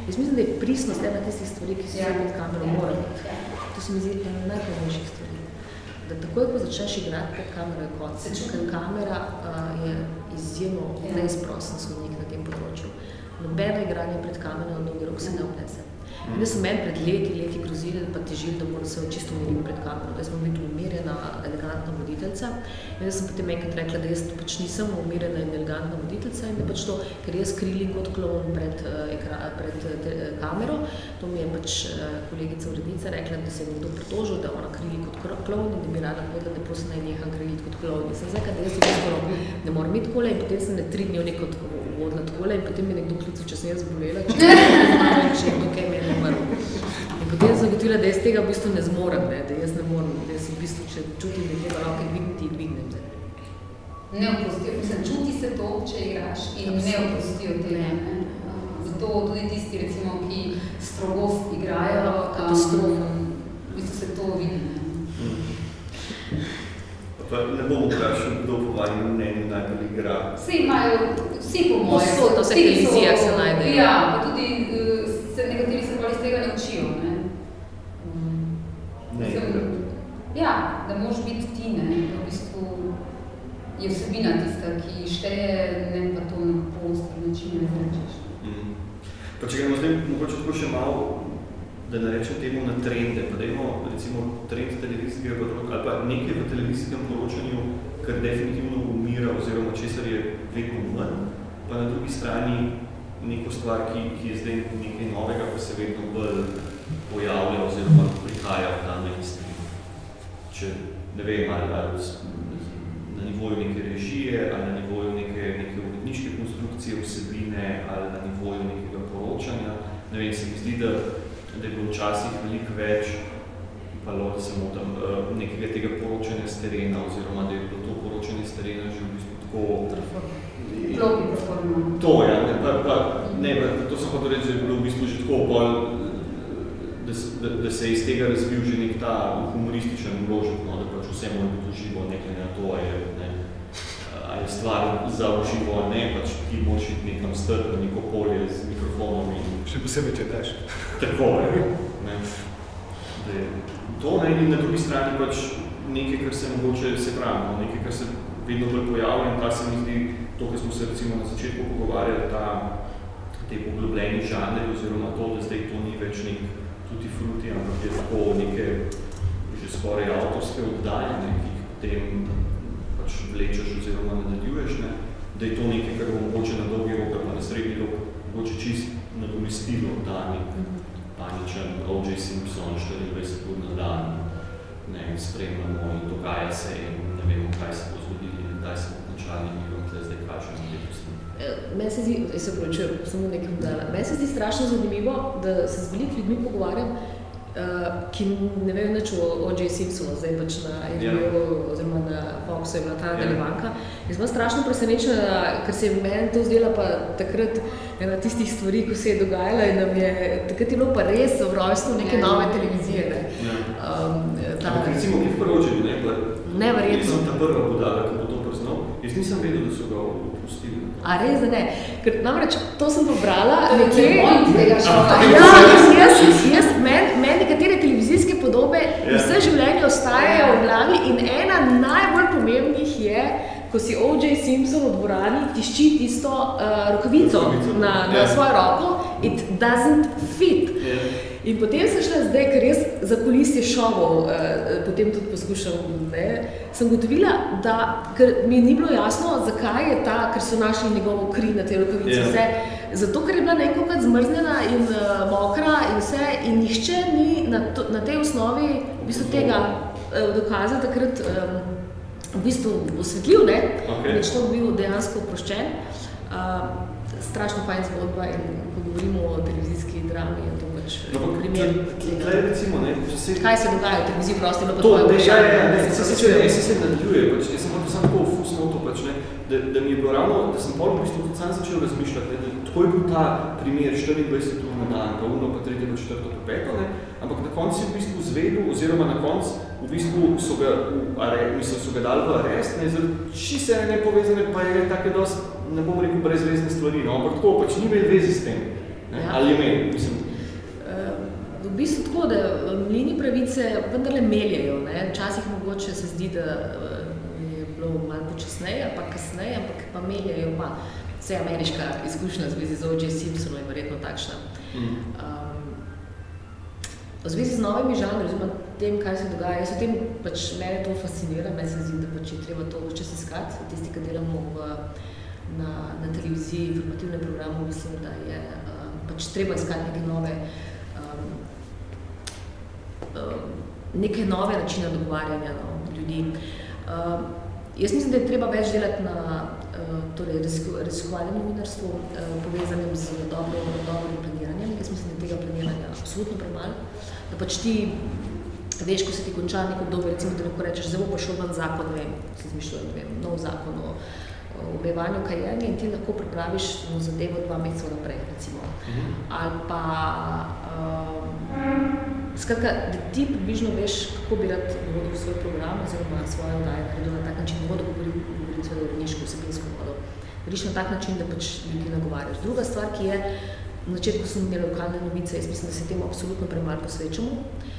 Speaker 4: Jaz mislim, da je pristnost ena tistih stvari, ki se
Speaker 3: Ja.
Speaker 4: ja. pred kamero
Speaker 3: Ja.
Speaker 4: mora biti. To se mi zdi ena najpomembnejših stvari. Da takoj, ko začneš igrati pred kamero, je konc.
Speaker 3: Se.
Speaker 4: Ker kamera uh, je izjemno
Speaker 3: Ja.
Speaker 4: neizprosten sodnik na tem področju. Nobeno igranje pred kamero na dolgi rok se ne obnese. In da so meni pred leti, leti grozili, pa težili, da moram se čisto umirim pred kamero, da smo biti umirjena, elegantna voditeljca. In da sem potem enkrat rekla, da jaz pač nisem umirjena in elegantna voditeljca in da pač to, ker jaz krilim kot klon pred, uh, ekra, pred uh, te, uh, kamero, to mi je pač kolegica urednica rekla, da se je nekdo pritožil, da ona krili kot klon in da bi rada povedala, da prosim naj neham kriliti kot klon. In sem rekla, da jaz v bistvu ne morem biti takole in potem sem ne tri dni neko vodila takole in potem mi je nekdo klical, če sem jaz zbolela, če je kdo kaj meni umrl. In potem sem zagotovila, da jaz tega v bistvu ne zmorem, ne, da jaz ne morem, da jaz v bistvu, če čutim, da je treba roke dvigniti, dvignem. Ne.
Speaker 3: Ne opustijo, mislim, čuti se to, če igraš in ne
Speaker 4: Absolutno.
Speaker 3: opustijo tega.
Speaker 4: Ne.
Speaker 3: Ne. zato tudi tisti, recimo, ki strogost igrajo,
Speaker 4: Katastrofa.
Speaker 3: um, v bistvu se to vidi. Ne?
Speaker 2: Pa ne bomo vprašali, kdo po vašem mnenju najbolj igra.
Speaker 3: Vsi imajo, vsi po mojem.
Speaker 4: Povsod, na vseh
Speaker 3: vsi, ki so-
Speaker 4: televizijah se najdejo.
Speaker 3: Ja, pa tudi eh, se nekateri se bolj iz tega ne učijo. Ne?
Speaker 2: Ne, igra.
Speaker 3: Ja, da moraš biti ti, ne, da v bistvu je vsebina tista, ki šteje, ne pa to na ostri način izrečeš.
Speaker 2: Mm. Pa če gremo zdaj mogoče tako še malo, da ne rečem temu na trende, pa dajmo recimo trend televizijskega poročanja ali pa nekaj v televizijskem poročanju, kar definitivno umira oziroma česar je vedno manj, pa na drugi strani neko stvar, ki, ki je zdaj nekaj novega, pa se vedno bolj pojavlja oziroma prihaja v ta mainstream. Če ne vem, ali, s- na nivoju neke režije, ali na nivoju neke, neke uredniške konstrukcije vsebine, ali na nivoju nekega poročanja. Ne vem, se mi zdi, da, da je bilo včasih veliko več, pa lahko se motam, eh, nekega tega poročanja z terena, oziroma da je bilo to poročanje z terena že v bistvu tako...
Speaker 3: Vlogi performa.
Speaker 2: To, ja, ne, pa, pa, ne, pa, to sem hotel reči, da je bilo v bistvu že tako bolj, da, da, da se je iz tega razvil že nek ta humorističen vložek, no, da pač vse mora biti uživo, nekaj na to, je, ne, je stvar za uživo, a ne, pač ti moraš iti nekam strp na neko polje z mikrofonom in
Speaker 1: Še posebej, če daš.
Speaker 2: tako je. Ne. Da je to ne, in na drugi strani pač nekaj, kar se mogoče, se pravi, no, nekaj, kar se vedno bolj pojavlja in ta se mi zdi, to, kar smo se recimo na začetku pogovarjali, ta, te poglobljeni žanri oziroma to, da zdaj to ni več nek tutti frutti, ampak je tako neke že skoraj avtorske oddaje, ne, ki potem pač vlečeš oziroma nadaljuješ, ne, da je to nekaj, kar bo mogoče na dolgi rok ali pa na srednji rok mogoče čist nadomestilo ta nek paničen O.J. Simpson 24 ur na dan, ne, spremljamo in dogaja se in ne vemo, kaj se bo zgodilo in kdaj se bo končali in vam tle zdaj te posnetke.
Speaker 4: Eh, Meni se zdi, se pravičujem, samo nekaj dodala. Meni se zdi strašno zanimivo, da se z veliko ljudmi pogovarjam, uh, ki ne vejo nič o O.J. Simpsonu, zdaj pač na HBO oziroma na Foxu je bila ta
Speaker 2: Ja.
Speaker 4: nadaljevanka. Jaz sem strašno presenečena, ker se je meni to zdela pa takrat ena tistih stvari, ko se je dogajala in nam je, takrat je bilo pa res v rojstvu neke
Speaker 3: Ja.
Speaker 4: nove televizije. Ne?
Speaker 2: Ja.
Speaker 4: Um, ta,
Speaker 2: Ampak recimo, ki v poročanju, ne, pa
Speaker 4: Neverjetno.
Speaker 2: jaz sem ta prva budala, ki bo to priznal, jaz nisem vedel, da so ga opustili.
Speaker 4: A res, da ne? Ker namreč to sem pobrala
Speaker 3: To je
Speaker 4: nekje.
Speaker 3: point tega šova.
Speaker 4: Ja, jaz, jaz, jaz meni men nekatere televizijske podobe
Speaker 2: Ja.
Speaker 4: yeah. vse življenje ostajajo v glavi in ena najbolj pomembnih je, ko si O.J. Simpson v dvorani tišči tisto uh, rokavico
Speaker 2: Rokavico,
Speaker 4: na, na
Speaker 2: ja.
Speaker 4: svojo roko, it doesn't fit.
Speaker 2: Ja.
Speaker 4: In potem sem šla zdaj, ker jaz za kulisje šovov, eh, potem tudi poskušam, ne, sem gotovila, da ker mi ni bilo jasno, zakaj je ta, ker so našli njegovo kri na tej rokavici,
Speaker 2: Ja.
Speaker 4: vse, zato ker je bila nekako zmrznjena in uh, mokra in vse, in nihče ni na, to, na tej osnovi v bistvu tega uh, dokaza takrat um, v bistvu osvetlil, ne, da je človek bil dejansko oproščen. Uh, strašno fajn zgodba in ko govorimo o televizijski drami, je to pač
Speaker 2: No, pa
Speaker 4: primer tega.
Speaker 2: recimo, ne, se...
Speaker 4: Kaj se dogaja v televiziji, prosti, no pa
Speaker 2: To, da, ja, ja, ne, se, se, se, ne, se, se nadaljuje, pač, jaz sem hotel samo tako fusno to, pač, ne, da, da mi je bilo ravno, da sem pol v bistvu tudi sam začel razmišljati, ne, da tako je bil ta primer 24 ur na dan, pa uno, pa tretje, pa četrto, pa peto, ne, ampak na koncu je v bistvu zvedel, oziroma na koncu v bistvu so ga, v are, mislim, so ga dali v arest, ne, zaradi čisto ene nepovezane, pa je take dosti, ne bom rekel, brezvezne stvari, no, ampak tako, pač ni imel vezi s tem, ne,
Speaker 4: Ja.
Speaker 2: ali je imel, mislim,
Speaker 4: Eh, V bistvu tako, da mlini pravice vendarle meljejo. Ne? Včasih mogoče se zdi, da eh, je bilo malo počasneje ali pa kasneje, ampak pa meljejo pa. Vse ameriška izkušnja v zvezi z O.J. Simpsonom je verjetno takšna.
Speaker 2: mm,
Speaker 4: Um, v zvezi z novimi žanri, oziroma tem, kaj se dogaja, jaz o tem pač mene to fascinira, meni se zdi, da pač je treba to včas iskati, tisti, ki delamo v, na, na televiziji, informativnem programu, mislim, da je um, pač treba iskati neke nove, um, neke nove načine dogovarjanja no, ljudi. Um, jaz mislim, da je treba več delati na uh, torej razisko- raziskovalnem novinarstvu, uh, povezanem z dobro, dobrim planiranjem. Jaz mislim, da tega planiranja absolutno premalo. Da pač ti veš, ko se ti konča neko obdobje, recimo, da lahko rečeš, bo pa šel ven zakon, ne vem, si izmišljam, ne vem, nov zakon o, omejevanju kajenja in ti lahko pripraviš no, zadevo dva meseca naprej, recimo. Ali pa, um, skratka, da ti približno veš, kako bi rad vodil svoj program oziroma svoje oddaje naredil na tak način, vodo govoril, govoril seveda uredniško, vsebinsko vodo. Vidiš na tak način, da pač ljudi nagovarjaš. Druga stvar, ki je, na začetku smo imeli lokalne novice, jaz mislim, da se temu absolutno premalo posvečamo. Uh,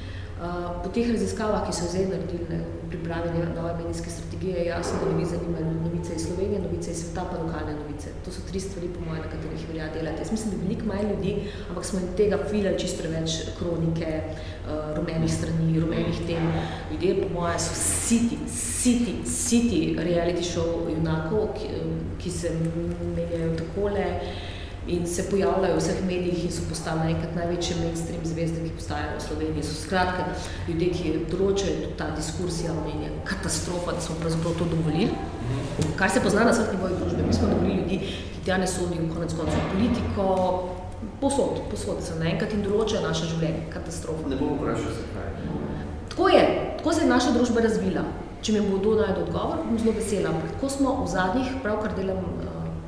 Speaker 4: po teh raziskavah, ki so zdaj naredili ne, v pripravi nove medijske strategije, je jasno, da ljudi zanimajo novice iz Slovenije, novice iz sveta, pa lokalne novice. To so tri stvari, po mojem, na katerih velja delati. Jaz mislim, da veliko manj ljudi, ampak smo in tega filali čist preveč kronike, uh, rumenih strani, rumenih tem. Ljudje, po mojem, so siti, siti, siti reality show junakov, ki, ki se menjajo takole in se pojavljajo v vseh medijih in so postali naenkrat največje mainstream zvezde, ki postajajo v Sloveniji. So skratka ljudje, ki določajo tudi ta diskurs javno in je katastrofa, da smo pravzaprav to dovolili. Kar se pozna na vseh nivojih družbe. Mi smo dovolili ljudi, ki tja ne sodijo konec koncev politiko, posod, posod se naenkrat in določajo naše življenje. Katastrofa.
Speaker 5: Ne bom vprašal, zakaj.
Speaker 4: Tako je, tako se je naša družba razvila. Če mi bo kdo najdel odgovor, bom zelo vesela. Ampak tako smo v zadnjih, pravkar delam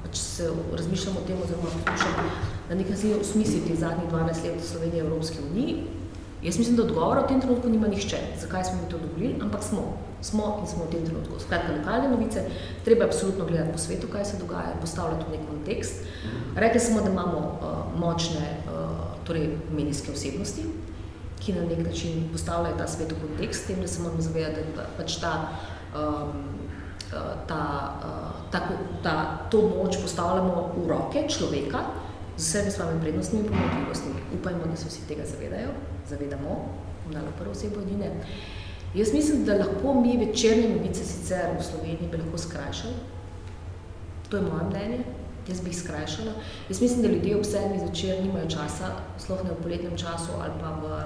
Speaker 4: pač se razmišljam o tem, oziroma poskušam na nek način usmisliti zadnjih 12 let v Sloveniji Evropske uniji. Jaz mislim, da odgovora v tem trenutku nima nihče, zakaj smo mi to dovolili, ampak smo. Smo in smo v tem trenutku. Skratka, lokalne novice, treba absolutno gledati po svetu, kaj se dogaja, postavljati v nek kontekst. Rekli smo, da imamo uh, močne uh, torej medijske osebnosti, ki na nek način postavljajo ta svet v kontekst, tem, da se moramo zavedati, da pač ta um, ta, ta, ta, to moč postavljamo v roke človeka z vsemi svojimi prednostnimi in pomankljivostmi. Upajmo, da se vsi tega zavedajo, zavedamo, dala prvo osebo edine. Jaz mislim, da lahko mi večerne novice sicer v Sloveniji bi lahko skrajšali. To je moje mnenje. Jaz bi jih skrajšala. Jaz mislim, da ljudje ob sedmi zvečer nimajo časa, sploh ne v poletnem času ali pa v,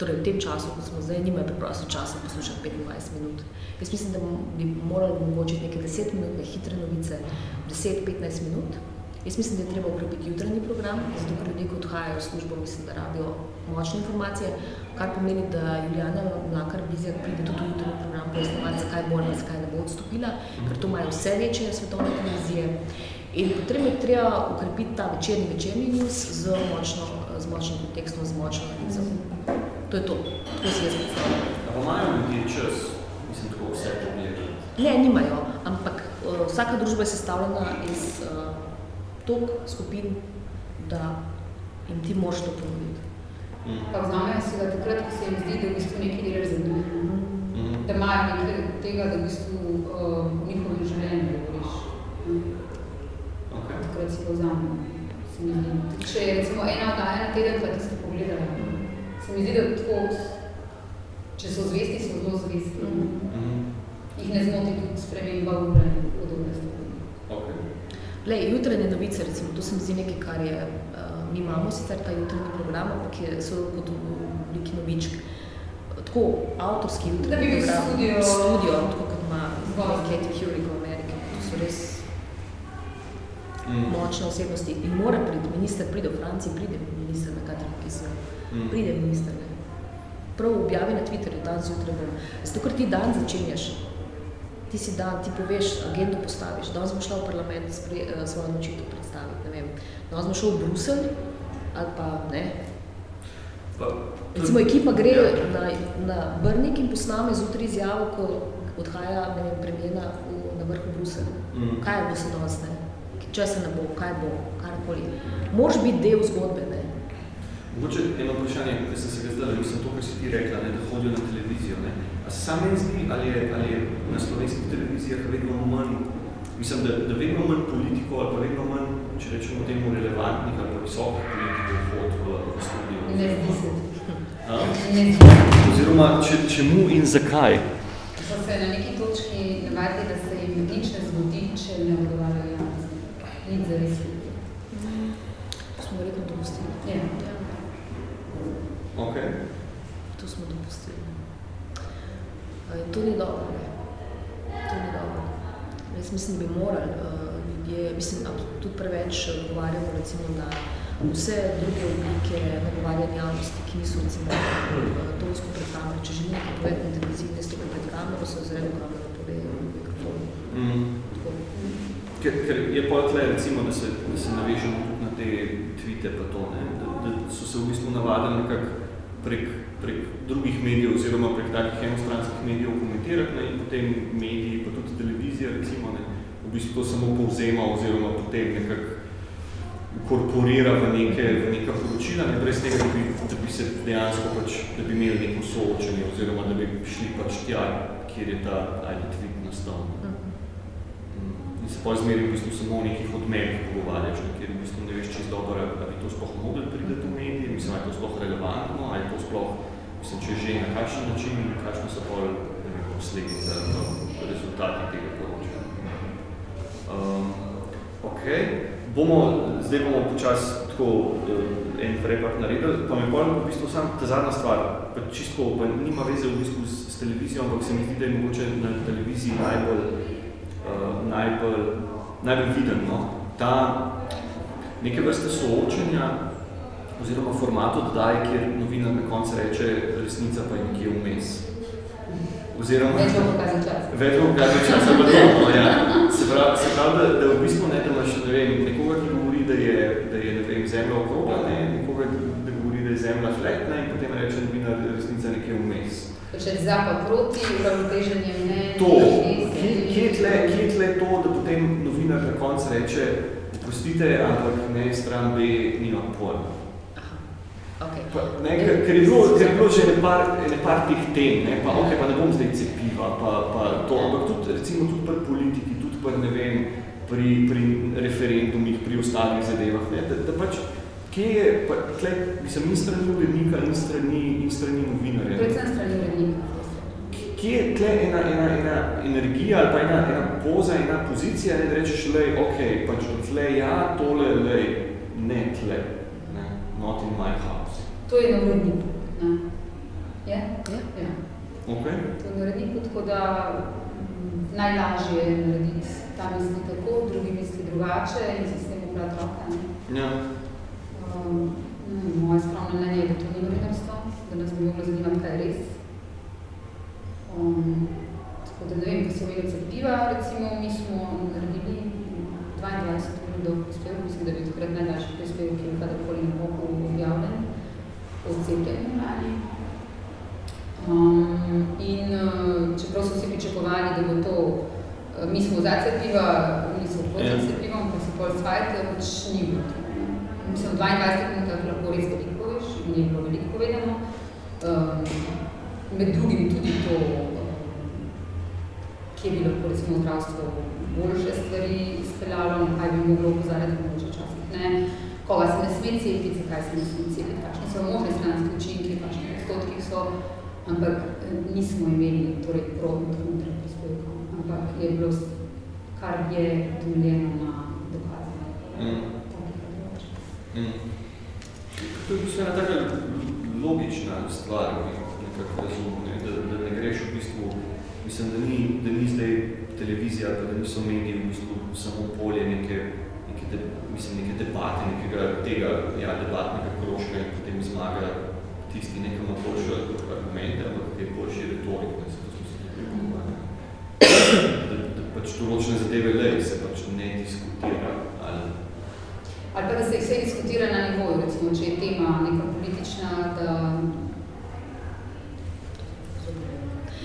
Speaker 4: torej v tem času, ko smo zdaj, nimajo preprosto časa poslušati 25 minut. Jaz mislim, da bi morali omogočiti neke 10 minutne hitre novice, 10-15 minut. Jaz mislim, da je treba ukrepiti jutranji program, zato ker ljudje, ko odhajajo v službo, mislim, da rabijo močne informacije, kar pomeni, da Julijana Mlakar Bizjak pride tudi v jutranji program pojasnovati, zakaj bo ali zakaj ne bo odstopila, ker to imajo vse večje svetovne televizije. In potrebno je treba ukrepiti ta večerni večerni news z, močno, z močnim kontekstom, z močno novico. To je to, to si jaz predstavljam.
Speaker 5: A pa imajo ljudje čas, mislim, tako vse pogledati?
Speaker 4: Ne, nimajo, ampak uh, vsaka družba je sestavljena iz uh, tok skupin, da in ti moraš to ponuditi.
Speaker 3: Mm. Pa vzamejo si ga takrat, ko se jim zdi, da v bistvu nekaj delaš za njih. Mm. Da imajo nekaj tega, da v bistvu uh, v njihovem življenju govoriš. Mm.
Speaker 5: Okay.
Speaker 3: Takrat si ga vzamejo. Se. Če je recimo ena oddaja na teden, pa ti ste pogledali. Se mi zdi, da tako, če so zvesti, so zelo zvesti. Mm. Mm. Jih ne zmoti tudi sprememba ure in podobne stvari.
Speaker 5: Okay.
Speaker 4: Lej, jutranje novice, recimo, to se mi zdi nekaj, kar je, uh, mi imamo sicer ta jutranji program, ampak je so kot v obliki novičk. Tako, avtorski jutranji
Speaker 3: Da bi bil
Speaker 4: program,
Speaker 3: studio.
Speaker 4: studio, tako kot ima. Katie Couric v Ameriki. To so res
Speaker 5: Mm.
Speaker 4: močne osebnosti in mora priti, minister pride v Franciji, pride minister na kateri pismo,
Speaker 5: Mm.
Speaker 4: pride minister. Ne. Prav objavi na Twitterju, dan zjutraj bom. Zato, ker ti dan začenjaš, ti si dan, ti poveš, agendo postaviš, danes bom šla v parlament spre, eh, svojo odločitev predstaviti, ne vem, danes bom šel v Bruselj ali pa ne.
Speaker 5: Pa,
Speaker 4: Recimo ekipa gre
Speaker 5: Ja.
Speaker 4: na, na Brnik in posname zjutraj izjavo, ko odhaja ne vem, premijena v, na vrhu Bruselj.
Speaker 5: Mm.
Speaker 4: Kaj bo se danes, ne? Če se ne bo, kaj bo, karkoli. Moraš biti del zgodbe, ne?
Speaker 5: Mogoče eno vprašanje, ki sem se ga zdaj, mislim to, kar si ti rekla, ne, da hodijo na televizijo. Ne. A se sam meni zdi, ali je, ali je na slovenskih televizijah vedno manj, mislim, da, da vedno manj politikov ali pa vedno manj, če rečemo temu, relevantnih ali pa visokih politikov hod v, v studio.
Speaker 3: Ne zdi se.
Speaker 5: A?
Speaker 3: Ne zdi.
Speaker 5: Oziroma, če, čemu in zakaj?
Speaker 3: So se na neki točki navadili, da se jim nič ne zgodi, če ne odgovarjajo javnosti. Nič zares.
Speaker 4: To smo verjetno dopustili.
Speaker 3: Ja.
Speaker 4: Ja,
Speaker 5: Ok.
Speaker 4: to smo dopustili. Eh, To ni dobro, ne. To ni dobro. Jaz mislim, da bi morali uh, ljudje, mislim, ab- tudi preveč odgovarjamo recimo na vse druge oblike nagovarjanja javnosti, ki niso recimo uh, tonsko pred kamero. Če želimo povedati na televiziji, ne stopi pred kamero, se ozre v kamero, pove gre v mikrofon.
Speaker 2: Mm. Ker, ker je pa tle, recimo, da se, da se navežemo tudi na te tvite pa to, ne? Da, da so se v bistvu navadili nekako prek, prek drugih medijev oziroma prek takih enostranskih medijev komentirati ne? in potem mediji, pa tudi televizija, recimo, ne? v bistvu to samo povzema oziroma potem nekako korporira v neke, v neka poročila, ne brez tega, da bi, da bi se dejansko pač, da bi imeli neko soočenje oziroma da bi šli pač tja, kjer je ta ali tweet nastal. Mm. In se pa zmeri v bistvu samo o nekih odmerih pogovarjaš, kjer v bistvu ne veš čez dobro, da bi to sploh mogli priti v medije, mislim, ali je to sploh relevantno, ali je to sploh, mislim, če že na kakšen način, kakšne so pol, ne vem, posledice, rezultati tega poročanja. Um, ok, bomo, zdaj bomo počas tako uh, en prepart naredili, pa me bolj v bistvu sam ta zadnja stvar, pa čisto, pa nima veze v bistvu s, s televizijo, ampak se mi zdi, da je mogoče na televiziji najbolj, uh, najbolj, najbolj viden, no? ta neke vrste soočenja oziroma format oddaje, kjer novinar na koncu reče, resnica pa je nekje vmes. Oziroma,
Speaker 3: Več bo pokazal čas.
Speaker 2: Več bo pokazal čas, pa to, no, ja. Se pravi, se pravi da, da v bistvu ne, da imaš, ne vem, nekoga, ki govori, da je, da je ne vem, zemlja okrogla, ne, nekoga, da govori, da je zemlja fletna in potem reče novinar, resnica nekje vmes.
Speaker 3: Če za pa proti, uravnoteženje mnenj,
Speaker 2: To, kje, kje, tle, to, da potem novinar na koncu reče, prostite, ampak ne, stran B nima pojma.
Speaker 4: Okay.
Speaker 2: Pa, ne, ker, ker, je bilo, ker je bilo že ene par, ene par teh tem, ne, pa ok, pa ne bom zdaj cepiva, pa, pa to, ampak tudi, recimo, tudi pri politiki, tudi pri, ne vem, pri, pri referendumih, pri ostalih zadevah, ne, da, da pač, kje je, pa, tle, mislim, in strani urednika, in strani, in strani novinarja.
Speaker 3: Predvsem strani urednika.
Speaker 2: Kje je tle ena, ena, ena energija ali pa ena, ena poza, ena pozicija, ne, da rečeš, lej, ok, pač tle ja, tole, lej, ne tle, ne, not in my house.
Speaker 3: To je na uredniku. Ne? Je?
Speaker 4: Ja.
Speaker 3: ja.
Speaker 2: Ok?
Speaker 3: To je na uredniku, tako da mm, najlažje je narediti ta misli tako, drugi misli drugače in se s tem ubrati roka. Ne?
Speaker 2: Ja.
Speaker 3: Um, ne, moje skromne mnenje je, da to ni novinarstvo, da nas bi moglo zanimati, kaj je res. Um, tako da ne vem, ko se omenil cepiva, recimo, mi smo naredili 22 ur dolg prispevek, mislim, da bi takrat najdaljši prispevek, ki je kadarkoli na boku objavljen, o cepljenju lani. Um, in uh, čeprav so vsi pričakovali, da bo to, uh, mi smo za cepiva, mi smo proti
Speaker 2: Ja.
Speaker 3: cepivom, pa se pol svajte, pač ni bilo to. ne. Mislim, v 22 minutah lahko res veliko poveš in je bilo veliko povedano. Um, med drugim tudi to, kje bi lahko recimo zdravstvo boljše stvari izpeljalo, na kaj bi moglo opozarjati, mogoče včasih ne, koga se ne sme cepiti, zakaj se ne sme cepiti, kakšne so možne stranske učinke, kakšne odstotki so, ampak eh, nismo imeli torej pro in kontra prispevkov, ampak je bilo kar je temeljeno na dokazih.
Speaker 2: Mm. Mm. To je v bistvu ena taka logična stvar, nekako razumel, ne? Da, da ne greš v bistvu, mislim, da ni, da ni zdaj televizija, da niso mediji v bistvu samo polje neke, neke, de, mislim, neke debate, nekega tega, ja, debatnega krožka in potem zmaga tisti nekam na boljše argumente, ampak je boljši retorik, ne, se to smo se. Da, da pač določene zadeve lej, se pač ne diskutira, ali
Speaker 3: Ali pa da se vse diskutira na nivoju, recimo, če je tema neka politična, da...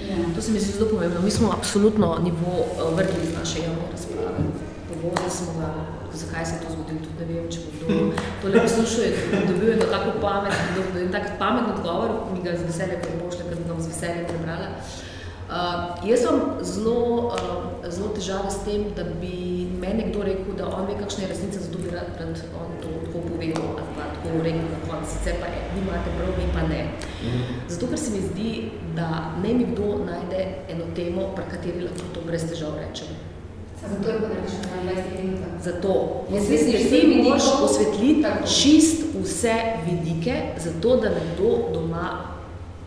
Speaker 3: Ja.
Speaker 4: To se mi zdi zelo pomembno. Mi smo absolutno nivo eh, vrgli iz naše javne razprave. Povozili smo ga, zakaj se je to zgodilo, tudi ne vem, če bo kdo tole poslušal, je dobil eno tako pamet, en tak pameten odgovor, mi ga z veseljem pošlje, ker bi ga z veseljem prebrala. Uh, jaz imam zelo, uh, zelo težave s tem, da bi meni nekdo rekel, da on ve, kakšna je resnica, zato bi rad, rad on to tako povedal pa tako rekel, da on sicer pa je, vi imate prav, vi pa ne. Zato, ker se mi zdi, da ne mi kdo najde eno temo, pri kateri lahko to brez težav rečem.
Speaker 3: Zato je pa na 20 minutah.
Speaker 4: Zato, jaz mislim, da ti moraš osvetliti čist vse vidike, zato da nekdo doma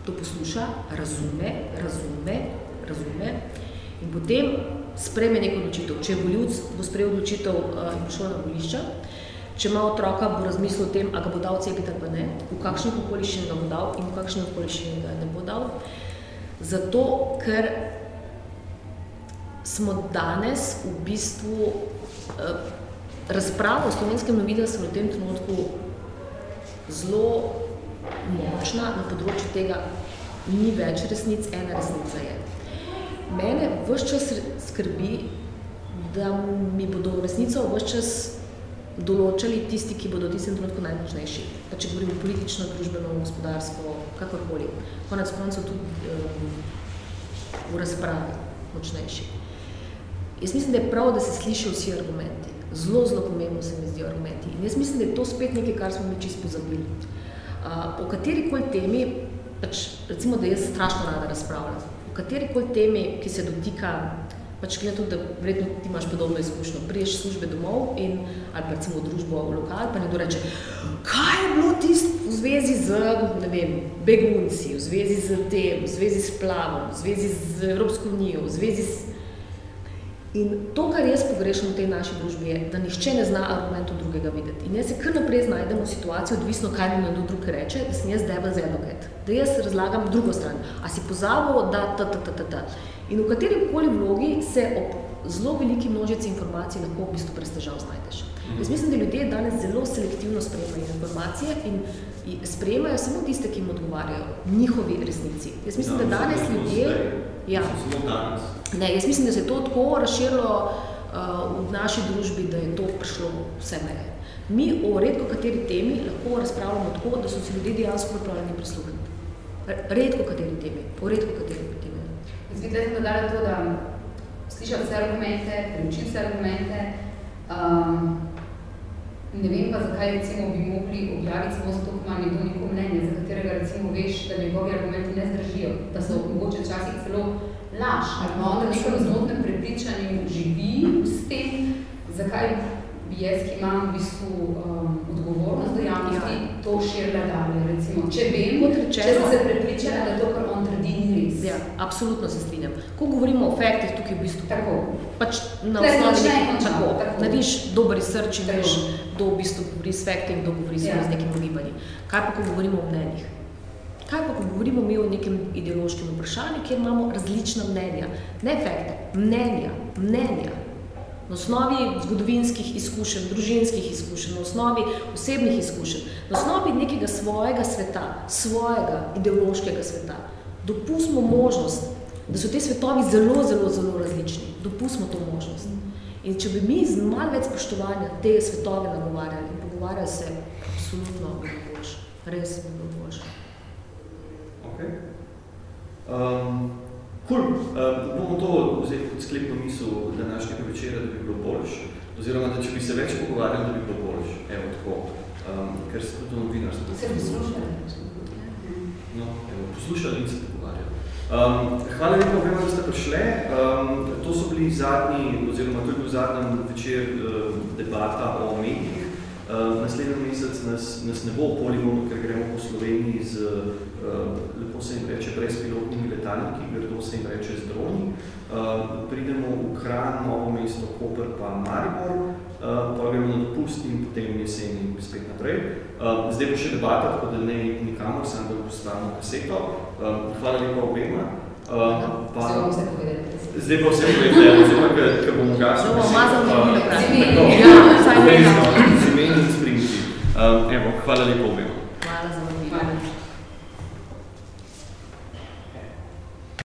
Speaker 4: to posluša, razume, razume, razume in potem sprejme neko odločitev. Če je voljivc, bo sprejel odločitev uh, in bo šel na volišča, če ima otroka, bo razmislil o tem, a ga bo dal cepiti ali pa ne, v kakšnih okoliščinah ga bo dal in v kakšnih okoliščinah ga ne bo dal. Zato, ker smo danes v bistvu uh, razpravo o slovenskem novinarstvu v tem trenutku zelo močna na področju tega, ni več resnic, ena resnica je. Mene vse čas skrbi, da mi bodo resnico vse čas določali tisti, ki bodo v tistem trenutku najmočnejši. Pa če govorimo politično, družbeno, gospodarsko, kakorkoli. Konec koncev tudi um, v razpravi močnejši. Jaz mislim, da je prav, da se slišijo vsi argumenti. Zelo, zelo pomembno se mi zdijo argumenti. In jaz mislim, da je to spet nekaj, kar smo mi čisto pozabili. Uh, o katerikoli temi, pač, recimo, da jaz strašno rada razpravljam, o katerikoli temi, ki se dotika pač gleda tudi, da vredno ti imaš podobno izkušnjo. Priješ službe domov in, ali pa recimo družbo v lokal, pa nekdo reče, kaj je bilo tist v zvezi z, ne vem, begunci, v zvezi z tem, v zvezi s plavom, v zvezi z Evropsko unijo, v zvezi s... In to, kar jaz pogrešam v tej naši družbi, je, da nihče ne zna argumentov drugega videti. In jaz se kar naprej znajdem v situaciji, odvisno, kaj mi na drug reče, da sem jaz devil's advocate. Da jaz razlagam drugo stran. A si pozabil, da ta, ta, ta, ta, ta. In v kateri koli vlogi se ob zelo veliki množici informacij lahko v bistvu brez težav znajdeš. Jaz mislim, da ljudje danes zelo selektivno sprejemajo informacije in sprejemajo samo tiste, ki jim odgovarjajo, njihovi resnici. Jaz mislim, da ja, danes ljudje... Ja. Ne, jaz mislim, da se je to tako razširilo uh, v naši družbi, da je to prišlo vse meje. Mi o redko kateri temi lahko razpravljamo tako, da so se ljudje dejansko pripravljeni prisluhniti. Redko kateri temi, o redko kateri
Speaker 3: Jaz bi tukaj dodala to, da slišati vse argumente, preučiti vse argumente. Um, ne vem pa, zakaj recimo bi mogli objaviti samo zato, ko ima nekdo neko mnenje, za katerega recimo veš, da njegovi argumenti ne zdržijo, da so mogoče včasih celo laž, ali pa on na nekem zmotnem prepričanju živi s tem, zakaj jaz, ki imam v bistvu um, odgovornost do javnosti, ja. to širila dalje. Recimo, če vem, če sem se prepričala, da to, kar on trdi,
Speaker 4: Ja, absolutno se strinjam. Ko govorimo o faktih, tukaj v bistvu
Speaker 3: tako.
Speaker 4: Pač na osnovi nekaj tako. Narediš dober research in veš, kdo v bistvu govori s fakti in kdo govori ja. s nekim gibanjem. Kaj pa, ko govorimo o mnenjih? Kaj pa, ko govorimo mi o nekem ideološkem vprašanju, kjer imamo različna mnenja? Ne fakte, mnenja, mnenja. Na osnovi zgodovinskih izkušenj, družinskih izkušenj, na osnovi osebnih izkušenj, na osnovi nekega svojega sveta, svojega ideološkega sveta dopustimo možnost, da so te svetovi zelo, zelo, zelo različni. Dopustimo to možnost. In če bi mi z malo več spoštovanja te svetove nagovarjali in pogovarjali se, absolutno bi bilo boljše. Res bi bilo boljše.
Speaker 2: Ok. Um, cool. um, bomo to vzeti kot sklepno misel današnjega večera, da bi bilo boljše. Oziroma, da če bi se več pogovarjali, da bi bilo boljše. Evo, tako. Um, ker se tudi novinarstvo.
Speaker 3: Se bi slušali.
Speaker 2: No, evo, poslušali in se Um, hvala lepa obema, da ste prišli. Um, to so bili zadnji, oziroma to je bil zadnji večer uh, debata o medijih. Uh, naslednji mesec nas, nas ne bo v poligonu, ker gremo po Sloveniji z, uh, lepo se jim reče, brezpilotnimi letalniki, grdo se jim reče z droni. Uh, pridemo v Kran, Novo mesto, Koper pa Maribor, uh, pa gremo na dopust in potem jeseni spet naprej. Uh, zdaj bo še debata, tako da ne nikamor, sem da postavimo kaseto. Uh, hvala lepa obema. Uh, pa, zdaj pa vse povedali, zdaj pa, ker bomo gasili.
Speaker 4: Bomo mazali uh,
Speaker 2: bilo pravi. Ja, saj ne. Z imeni in sprinti. Uh, evo, hvala lepa obema.